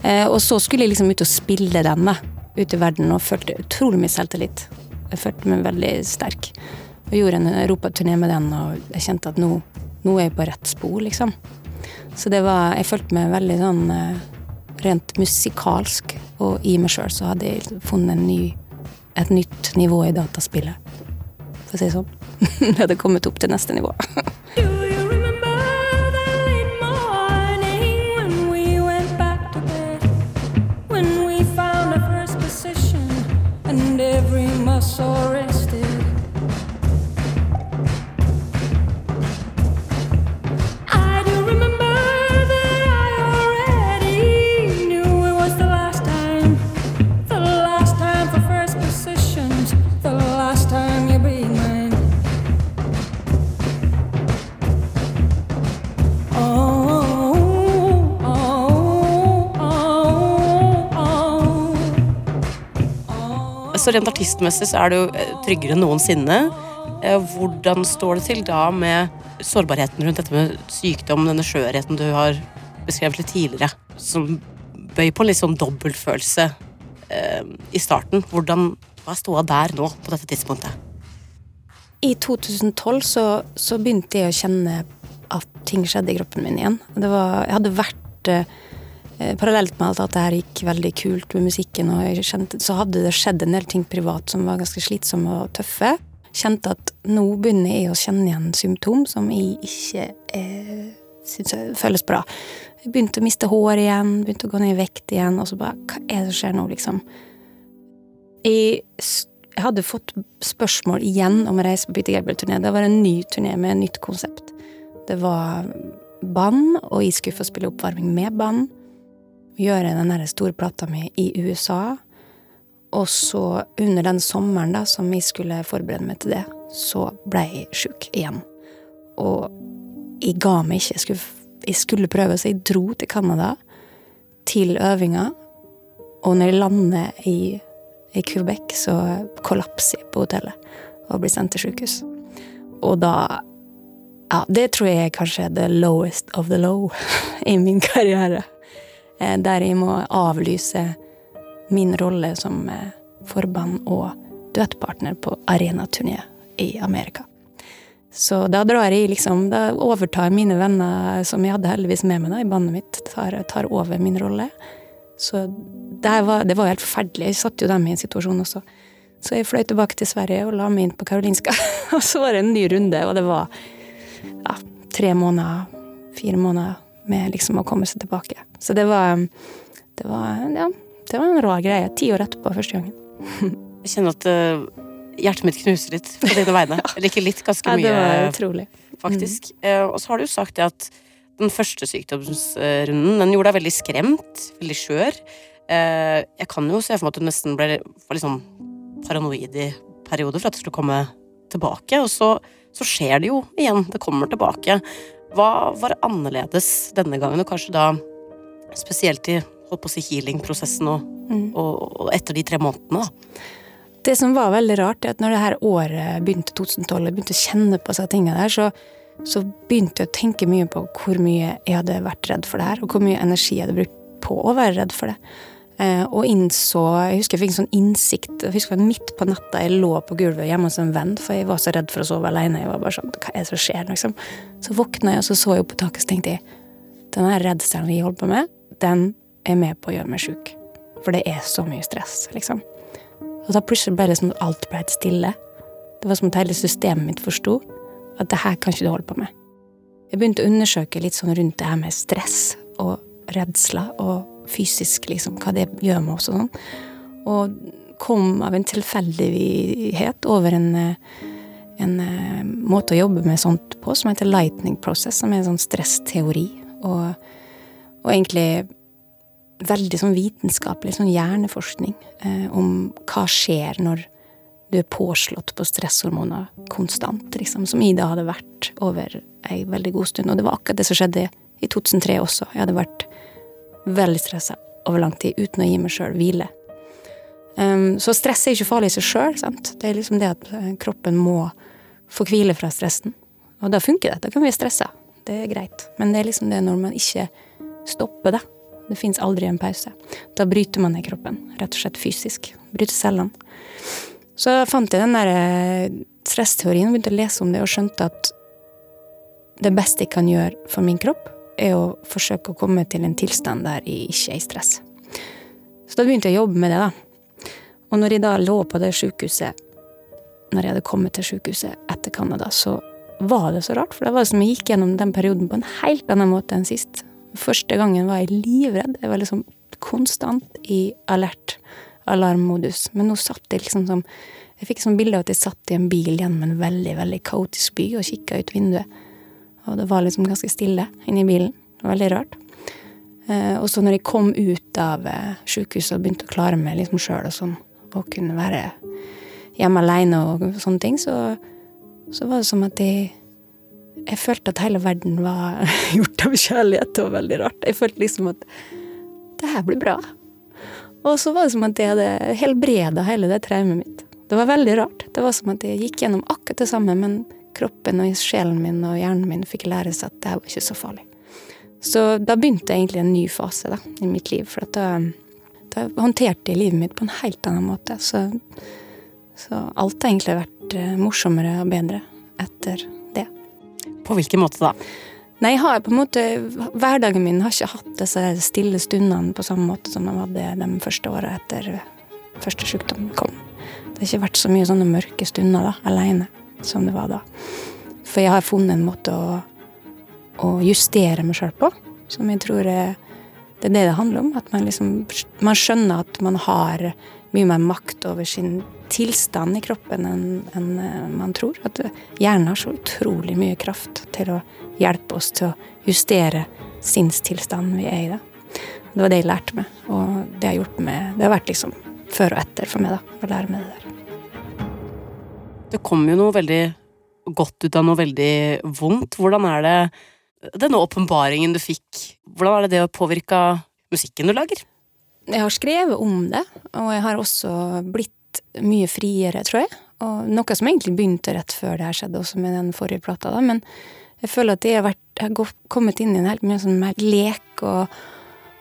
S4: Uh, og så skulle jeg liksom ut og spille den, da. Ute i verden, og følte utrolig mye selvtillit. Jeg følte meg veldig sterk. Og gjorde en europaturné med den, og jeg kjente at nå, nå er jeg på rett spor, liksom. Så det var Jeg følte meg veldig sånn eh, rent musikalsk, og i meg sjøl så hadde jeg funnet ny, et nytt nivå i dataspillet. For å si det sånn. Jeg hadde kommet opp til neste nivå.
S2: Så rent artistmessig så er du jo tryggere enn noensinne. Eh, Hvordan står det til da med sårbarheten rundt dette med sykdom, denne skjørheten du har beskrevet litt tidligere, som bøy på en litt sånn dobbeltfølelse eh, i starten. Hvordan, hva er ståa der nå, på dette tidspunktet?
S4: I 2012 så, så begynte jeg å kjenne at ting skjedde i kroppen min igjen. Det var, jeg hadde vært eh, Parallelt med alt at det her gikk veldig kult med musikken, kjente, så hadde det skjedd en del ting privat som var ganske slitsomme og tøffe. Kjente at nå begynner jeg å kjenne igjen symptom som jeg ikke eh, syns føles bra. Jeg begynte å miste hår igjen, begynte å gå ned i vekt igjen, og så bare Hva er det som skjer nå, liksom? Jeg jeg hadde fått spørsmål igjen om å reise på Peter Gabriel-turné. Det var en ny turné med et nytt konsept. Det var band, og jeg skulle få spille oppvarming med band. Gjøre den store plata mi i USA. Og så, under den sommeren da, som jeg skulle forberede meg til det, så ble jeg sjuk igjen. Og jeg ga meg ikke. Jeg skulle, jeg skulle prøve, så jeg dro til Canada, til øvinga. Og når jeg lander i, i Quebec, så kollapser jeg på hotellet og blir sendt til sykehus. Og da Ja, det tror jeg kanskje er the lowest of the low i min karriere. Eh, Der jeg må avlyse min rolle som eh, forband og duettpartner på arenaturné i Amerika. Så da drar jeg liksom Da overtar mine venner, som jeg hadde heldigvis med meg da, i bandet mitt, tar, tar over min rolle. Så det var, det var helt forferdelig. Jeg satte jo dem i en situasjon også. Så jeg fløy tilbake til Sverige og la meg inn på Karolinska. og så var det en ny runde, og det var ja, tre måneder, fire måneder med liksom å komme seg tilbake. Så det var, det var, ja, det var en rå greie. Ti år etterpå første gangen.
S2: Jeg kjenner at uh, hjertet mitt knuser litt på dine vegne. Eller ikke litt, ganske
S4: Ja, det var utrolig.
S2: faktisk. Eh, Og så har du jo sagt det at den første sykdomsrunden den gjorde deg veldig skremt, veldig skjør. Uh, Jeg kan jo se for meg at du nesten ble var litt sånn paranoid i perioder for at det skulle komme tilbake. Og så, så skjer det jo igjen. Det kommer tilbake. Hva var annerledes denne gangen, og kanskje da spesielt i holdt på å si healing-prosessen og,
S4: Mm.
S2: og, og etter de tre månedene, da?
S4: Det som var veldig rart, er at når det her året begynte, 2012, jeg begynte å kjenne på seg tingene der, så, så begynte jeg å tenke mye på hvor mye jeg hadde vært redd for det her, og hvor mye energi jeg hadde brukt på å være redd for det. Eh, og innså Jeg husker jeg fikk en sånn innsikt. Jeg husker Midt på natta jeg lå på gulvet hjemme hos en venn, for jeg var så redd for å sove alene. Jeg var bare sånn, hva er det som skjer, liksom? Så våkna jeg, og så så jeg opp på taket, så tenkte jeg den redselen vi holder på med, den er med på å gjøre meg sjuk. For det er så mye stress, liksom. Og da plutselig ble det som at alt ble helt stille. Det var som at hele systemet mitt forsto at det her kan ikke du holde på med. Jeg begynte å undersøke litt sånn rundt det her med stress og redsler og fysisk, liksom, hva det gjør med oss og sånn. Og kom av en tilfeldighet over en, eh, en eh, måte å jobbe med sånt på som heter lightning process, som er en sånn stressteori. Og, og egentlig veldig sånn vitenskapelig sånn hjerneforskning eh, om hva skjer når du er påslått på stresshormoner konstant, liksom, som Ida hadde vært over ei veldig god stund. Og det var akkurat det som skjedde i 2003 også. Jeg hadde vært veldig stressa over lang tid uten å gi meg sjøl hvile. Um, så stress er ikke farlig i seg sjøl. Det er liksom det at eh, kroppen må få hvile fra stressen. Og da funker det. Da kan vi være stressa. Det er greit. Men det er liksom det når man ikke stopper det. Det fins aldri en pause. Da bryter man ned kroppen, rett og slett fysisk. Bryter cellene. Så fant jeg den der eh, stressteorien begynte å lese om det, og skjønte at det beste jeg kan gjøre for min kropp, er å forsøke å komme til en tilstand der jeg ikke er i stress. Så da begynte jeg å jobbe med det, da. Og når jeg da lå på det sjukehuset, når jeg hadde kommet til sjukehuset etter Canada, så var det så rart, for det var som jeg gikk gjennom den perioden på en helt annen måte enn sist. Første gangen var jeg livredd. Jeg var liksom konstant i alert alarmmodus. Men nå satt jeg liksom som Jeg fikk sånn bilde av at jeg satt i en bil gjennom en veldig, veldig kaotisk by og kikka ut vinduet. Og det var liksom ganske stille inni bilen. Det var veldig rart. Eh, og så når jeg kom ut av eh, sjukehuset og begynte å klare meg liksom sjøl og sånn, og kunne være hjemme aleine og sånne ting, så, så var det som at jeg jeg følte at hele verden var gjort av kjærlighet. Det var veldig rart. Jeg følte liksom at det her blir bra. Og så var det som at jeg hadde helbreda hele det traumet mitt. Det var veldig rart. Det var som at jeg gikk gjennom akkurat det samme, men kroppen og sjelen min og hjernen min fikk lære seg at det her var ikke så farlig. Så da begynte egentlig en ny fase da, i mitt liv. For da, da håndterte jeg livet mitt på en helt annen måte. Så, så alt har egentlig vært eh, morsommere og bedre etter det.
S2: På hvilken måte da?
S4: Nei, har på en måte Hverdagen min har ikke hatt disse stille stundene på samme måte som de hadde de første åra etter første sykdom kom. Det har ikke vært så mye sånne mørke stunder da, alene som det var da. For jeg har funnet en måte å, å justere meg sjøl på, som jeg tror er det er det det handler om. At man liksom Man skjønner at man har mye mer makt over sin tilstand i kroppen enn enn, eh, man tror. At hjernen har så utrolig mye kraft til å hjelpe oss til å justere sinnstilstanden vi er i. da. Det var det jeg lærte meg, og det har gjort meg Det har vært liksom før og etter for meg, da, å lære meg det der.
S2: Det kom jo noe veldig godt ut av noe veldig vondt. Hvordan er det denne åpenbaringen du fikk, hvordan er det det har påvirka musikken du lager?
S4: Jeg har skrevet om det, og jeg har også blitt mye friere, tror jeg. Og noe som egentlig begynte rett før det her skjedde, også med den forrige plata. da, Men jeg føler at jeg har, vært, jeg har kommet inn i en helt mye sånn mer lek, og,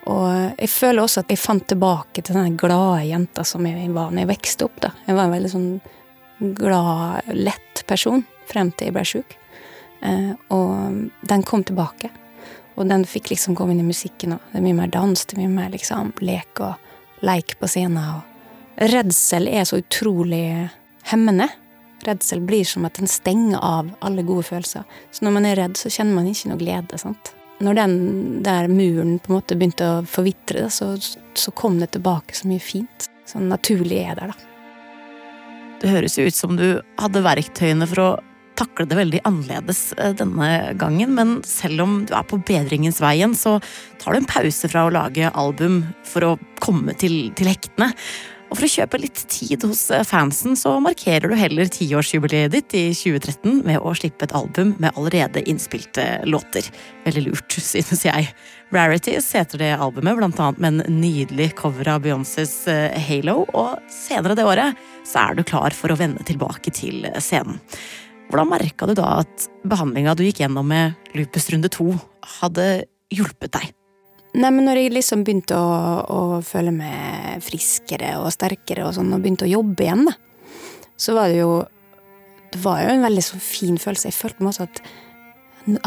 S4: og jeg føler også at jeg fant tilbake til den glade jenta som jeg var når jeg vokste opp. da. Jeg var veldig sånn glad, lett person frem til jeg ble sjuk. Eh, og den kom tilbake. Og den fikk liksom komme inn i musikken òg. Det er mye mer dans, det er mye mer liksom lek og leik på scenen. Og redsel er så utrolig hemmende. Redsel blir som at den stenger av alle gode følelser. Så når man er redd, så kjenner man ikke noe glede. sant? Når den der muren på en måte begynte å forvitre, så, så kom det tilbake så mye fint. Sånn naturlig er det, da.
S2: Det høres jo ut som du hadde verktøyene for å takle det veldig annerledes eh, denne gangen, men selv om du er på bedringens vei igjen, så tar du en pause fra å lage album for å komme til, til hektene. Og for å kjøpe litt tid hos eh, fansen, så markerer du heller tiårsjubileet ditt i 2013 med å slippe et album med allerede innspilte låter. Veldig lurt, synes jeg. Rarities heter det albumet, blant annet med en nydelig cover av Beyoncés eh, Halo, og senere det året så er du klar for å vende tilbake til scenen. Hvordan merka du da at behandlinga du gikk gjennom med lupus runde to, hadde hjulpet deg?
S4: Nei, men når jeg liksom begynte å, å føle meg friskere og sterkere og sånn, og begynte å jobbe igjen, da, så var det jo Det var jo en veldig sånn fin følelse. Jeg følte meg også at,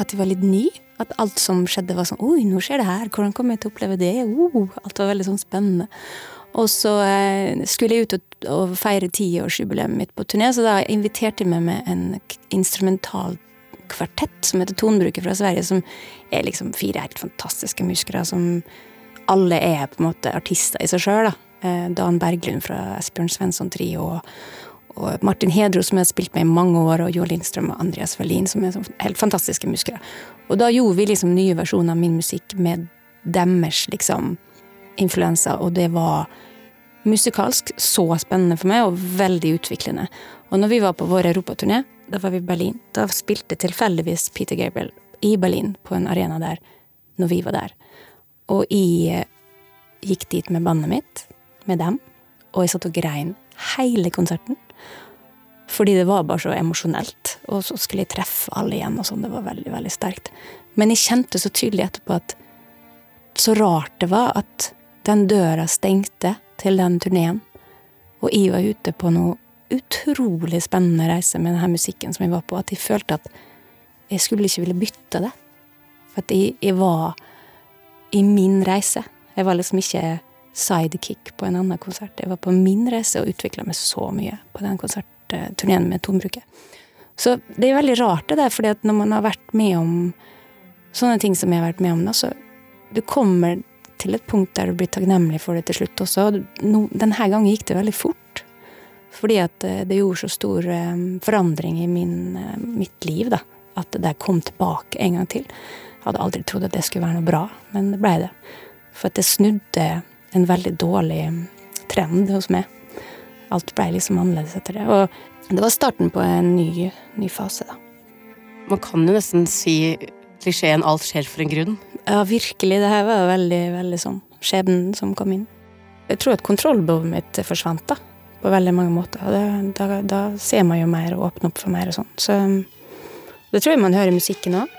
S4: at jeg var litt ny. At alt som skjedde, var sånn Oi, nå skjer det her. Hvordan kommer jeg til å oppleve det? Uh, alt var veldig sånn spennende. Og så eh, skulle jeg ut og, og feire tiårsjubileet mitt på turné, så da inviterte jeg med en instrumentalt, instrumental kvartett som heter Tonbruker fra Sverige, som er liksom fire helt fantastiske musikere som alle er på en måte artister i seg sjøl. Dan Berglund fra Esbjørn Svensson Trio, og, og Martin Hedro, som jeg har spilt med i mange år, og Jo Lindstrøm og Andreas Wallin, som er sånn helt fantastiske musikere. Og da gjorde vi liksom nye versjoner av min musikk med deres liksom influenser, og det var musikalsk så spennende for meg, og veldig utviklende. Og når vi var på vår europaturné, da var vi i Berlin, da spilte tilfeldigvis Peter Gabriel i Berlin, på en arena der, når vi var der. Og jeg eh, gikk dit med bandet mitt, med dem, og jeg satt og grein hele konserten. Fordi det var bare så emosjonelt. Og så skulle jeg treffe alle igjen, og sånn. Det var veldig, veldig sterkt. Men jeg kjente så tydelig etterpå at så rart det var at den døra stengte til den turneen, og jeg var ute på noe utrolig spennende reise med denne musikken som jeg var på, at jeg følte at jeg skulle ikke ville bytte det. For at jeg, jeg var i min reise. Jeg var liksom ikke sidekick på en annen konsert. Jeg var på min reise og utvikla meg så mye på den konsertturneen med Tonbruket. Så det er veldig rart det der, fordi at når man har vært med om sånne ting som jeg har vært med om, da, så du kommer til et punkt der du blir takknemlig for det til slutt også. Denne gangen gikk det veldig fort. Fordi at eh, det gjorde så stor eh, forandring i min, eh, mitt liv, da. At det kom tilbake en gang til. Jeg hadde aldri trodd at det skulle være noe bra, men det blei det. For at det snudde en veldig dårlig trend hos meg. Alt blei liksom annerledes etter det. Og det var starten på en ny, ny fase, da.
S2: Man kan jo nesten si klisjeen 'alt skjer for en grunn'.
S4: Ja, virkelig. Det her var veldig, veldig sånn skjebnen som kom inn. Jeg tror at kontrollbehovet mitt forsvant, da. På veldig mange måter. Og da, da ser man jo mer og åpner opp for mer og sånn. Så det tror jeg man hører i musikken òg.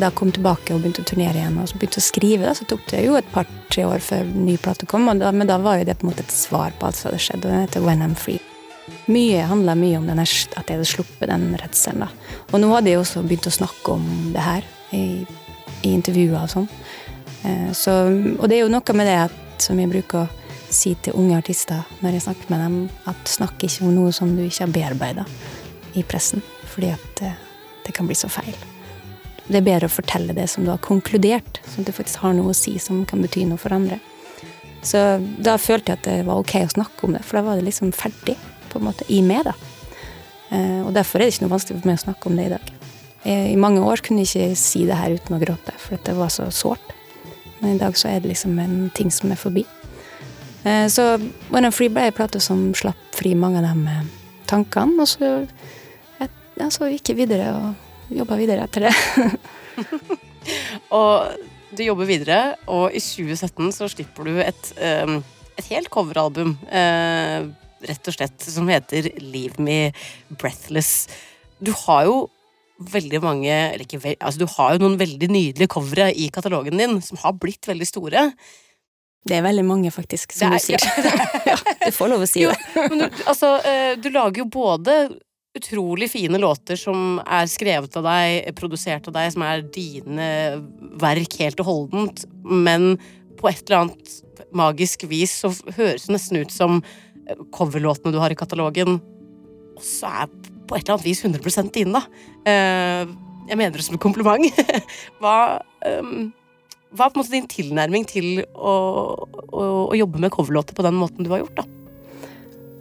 S4: Da kom tilbake og begynte å turnere igjen, og begynte å skrive, da, så tok det jo et par-tre år før ny plate kom. Da, men da var jo det på en måte et svar på alt som hadde skjedd, og den heter When I'm Free. Mye handla mye om denne, at jeg hadde sluppet den redselen. da. Og nå hadde jeg også begynt å snakke om det her i, i intervjuer og sånn. Eh, så, og det er jo noe med det at, som jeg bruker å si til unge artister når jeg snakker med dem, at snakk ikke om noe som du ikke har bearbeida i pressen, fordi at det, det kan bli så feil. Det er bedre å fortelle det som du har konkludert, sånn at du faktisk har noe å si som kan bety noe for andre. Så da følte jeg at det var ok å snakke om det, for da var det liksom ferdig på en måte i meg. da. Eh, og derfor er det ikke noe vanskelig for meg å snakke om det i dag. I mange år kunne jeg ikke si det her uten å gråte, for det var så sårt. Men i dag så er det liksom en ting som er forbi. Eh, så When I'm Free ble ei plate som slapp fri mange av de eh, tankene, og så, ja, så gikk jeg videre og jobba videre etter det.
S2: Og du jobber videre, og i 2017 så slipper du et, um, et helt coveralbum. Uh, rett og slett, som heter Leave Me Breathless. Du har jo veldig mange eller ikke, altså Du har jo noen veldig nydelige covere i katalogen din, som har blitt veldig store.
S4: Det er veldig mange, faktisk, som
S2: er,
S4: du sier. ja, du får lov å si
S2: Jo,
S4: det.
S2: Men du, altså, eh, du lager jo både utrolig fine låter som er skrevet av deg, produsert av deg, som er dine verk helt og holdent, men på et eller annet magisk vis så høres det nesten ut som coverlåtene du har i katalogen, også er på et eller annet vis 100 dine, da. Eh, Jeg mener det som en kompliment. Hva, ehm, hva er på en måte din tilnærming til å, å, å jobbe med coverlåter på den måten du har gjort, da?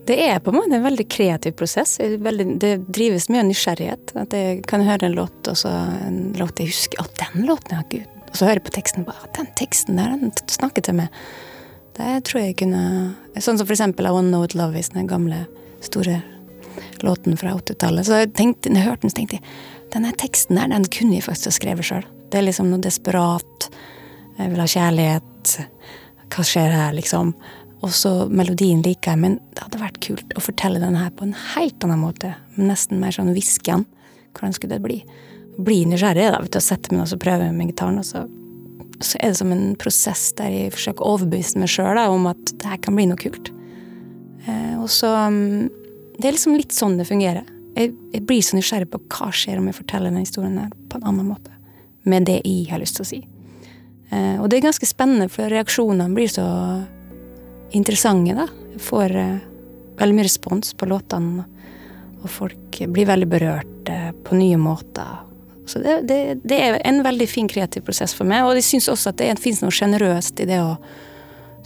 S4: Det er på en måte en veldig kreativ prosess. Det drives mye av nysgjerrighet. At jeg kan høre en låt, og så en låt jeg husker Å, den låten, ja, gud. Og så hører jeg på teksten og Den teksten der, den snakker til meg. Det tror jeg kunne Sånn som for eksempel I Wanna Know What Love Is, den gamle, store låten fra 80-tallet. Så jeg tenkte, når jeg hørte den, så tenkte jeg denne teksten der, den kunne jeg faktisk ha skrevet sjøl. Det er liksom noe desperat. Jeg vil ha kjærlighet. Hva skjer her, liksom? Og så melodien liker jeg, men det hadde vært kult å fortelle den her på en helt annen måte. Nesten mer sånn hviskende. Hvordan skulle det bli? Bli nysgjerrig, da, vet du, og sette meg ned og prøve med gitaren. Og så, så er det som en prosess der jeg forsøker å overbevise meg sjøl om at det her kan bli noe kult. Eh, og så mm, Det er liksom litt sånn det fungerer. Jeg, jeg blir så nysgjerrig på hva skjer om jeg forteller den historien her på en annen måte. Med det jeg har lyst til å si. Eh, og det er ganske spennende, for reaksjonene blir så interessante, da. Jeg får eh, veldig mye respons på låtene, og folk blir veldig berørt eh, på nye måter. Så det, det, det er en veldig fin kreativ prosess for meg, og jeg syns også at det fins noe sjenerøst i det å,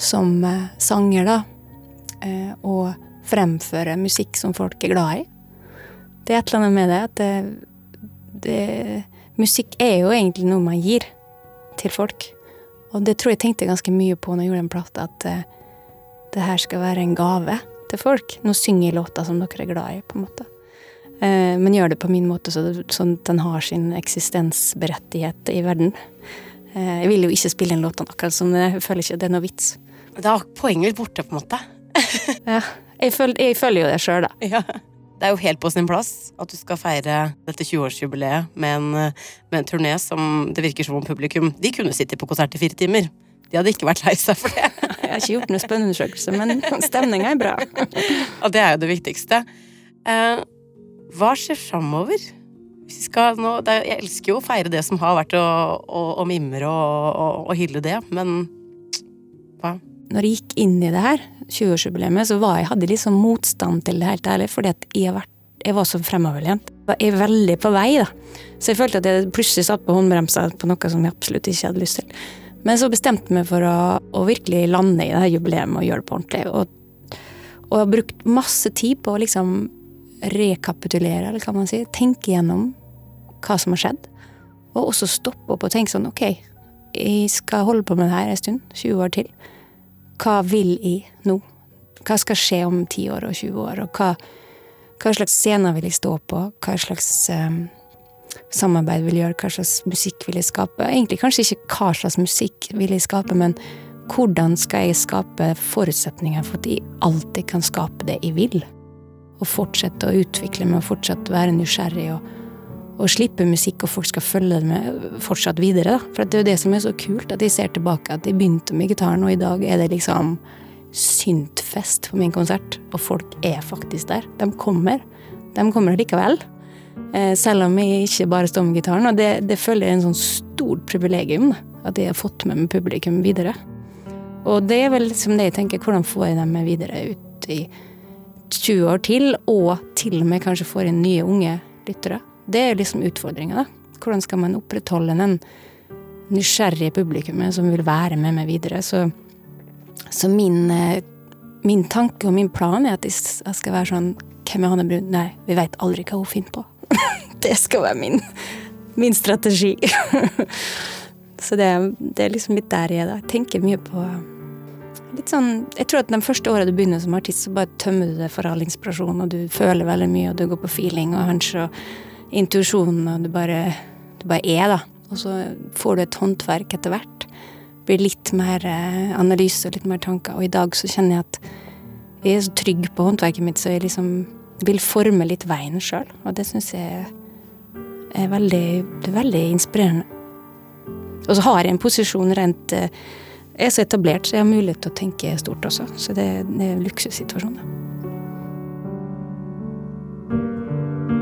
S4: som eh, sanger, da, å fremføre musikk som folk er glad i. Det er et eller annet med det at det, det Musikk er jo egentlig noe man gir til folk. Og det tror jeg tenkte ganske mye på når jeg gjorde en plata, at det her skal være en gave til folk. Nå synger jeg låter som dere er glad i, på en måte. Eh, men gjør det på min måte, så sånn at den har sin eksistensberettighet i verden. Eh, jeg vil jo ikke spille inn låtene akkurat som det. Jeg føler ikke det er noe vits.
S2: Da er poenget litt borte, på en måte.
S4: Ja. Jeg, føler, jeg føler jo det sjøl, da.
S2: Ja. Det er jo helt på sin plass at du skal feire dette 20-årsjubileet med, en, med en turné som det virker som om publikum De kunne sittet på konsert i fire timer. De hadde ikke vært lei seg for det.
S4: Jeg har ikke gjort noen spennundersøkelse, men stemninga er bra.
S2: Og det er jo det viktigste. Eh, hva skjer framover? Er, jeg elsker jo å feire det som har vært, og, og, og mimre og, og, og hylle det, men hva?
S4: når jeg gikk inn i det her, 20-årsjubileet, så var jeg, hadde jeg liksom motstand til det, helt ærlig, fordi at jeg, vært, jeg var så fremoverlent. Jeg er veldig på vei, da. Så jeg følte at jeg plutselig satt på håndbremsa på noe som jeg absolutt ikke hadde lyst til. Men så bestemte meg for å, å virkelig lande i det her jubileet og gjøre det på ordentlig. Og, og jeg har brukt masse tid på å liksom rekapitulere, eller hva man sier. Tenke gjennom hva som har skjedd. Og også stoppe opp og tenke sånn, ok, jeg skal holde på med det her en stund, 20 år til hva vil jeg nå? Hva skal skje om 10 år og 20 år? Og hva, hva slags scener vil jeg stå på? Hva slags um, samarbeid vil gjøre? Hva slags musikk vil jeg skape? Egentlig kanskje ikke hva slags musikk vil jeg skape, men hvordan skal jeg skape forutsetninger for at jeg alltid kan skape det jeg vil? Og fortsette å utvikle meg, og fortsatt være nysgjerrig og, og, slippe musikk, og folk skal følge det med fortsatt videre. Da. For det er jo det som er så kult, at jeg ser tilbake at jeg begynte med gitaren, og i dag er det liksom syntfest på min konsert. Og folk er faktisk der. De kommer. De kommer likevel. Eh, selv om jeg ikke bare står med gitaren. Og det, det føler jeg er en sånn stort privilegium, at jeg har fått med meg publikum videre. Og det er vel liksom det jeg tenker, hvordan får jeg dem med videre ut i 20 år til, og til og med kanskje får inn nye unge lyttere. Det er liksom utfordringa, da. Hvordan skal man opprettholde den nysgjerrige publikummet som vil være med meg videre? Så, så min, eh, min tanke og min plan er at jeg skal være sånn Hvem er Hanne Brun? Nei, vi veit aldri hva hun finner på. det skal være min, min strategi. så det, det er liksom litt der jeg er, da. Jeg tenker mye på litt sånn, Jeg tror at de første åra du begynner som artist, så bare tømmer du deg for all inspirasjon, og du føler veldig mye, og du går på feeling og hunch og intuisjon, og du bare, du bare er, da. Og så får du et håndverk etter hvert. Blir litt mer eh, analyse og litt mer tanker. Og i dag så kjenner jeg at jeg er så trygg på håndverket mitt, så jeg liksom vil forme litt veien sjøl. Og det syns jeg er veldig, er veldig inspirerende. Og så har jeg en posisjon rent eh, Jeg er så etablert, så jeg har mulighet til å tenke stort også. Så det, det er en luksussituasjon.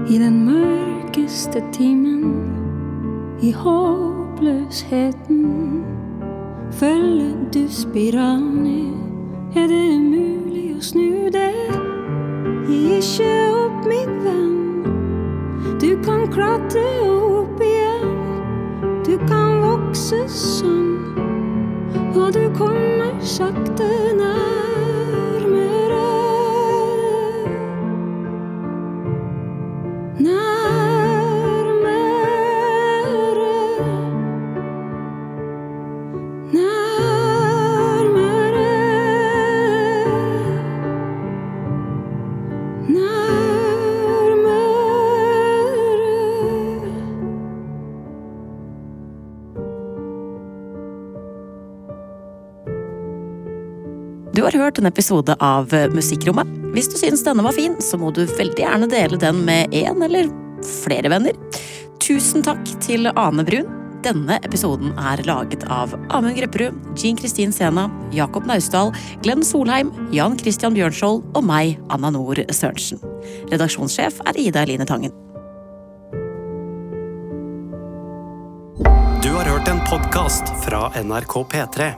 S3: I den mørkeste timen, i håpløsheten, følger du spiralen ned. Er det mulig å snu det? Gi ikke opp, min venn. Du kan klatre opp igjen. Du kan vokse sånn, og du kommer sakte nærmere.
S2: Du har hørt en episode av Musikkrommet. Hvis du syns denne var fin, så må du veldig gjerne dele den med én eller flere venner. Tusen takk til Ane Brun. Denne episoden er laget av Amund Grepperud, Jean Kristin Sena, Jakob Naustdal, Glenn Solheim, Jan Christian Bjørnskjold og meg, Anna Nord Sørensen. Redaksjonssjef er Ida Eline Tangen.
S1: Du har hørt en podkast fra NRK P3.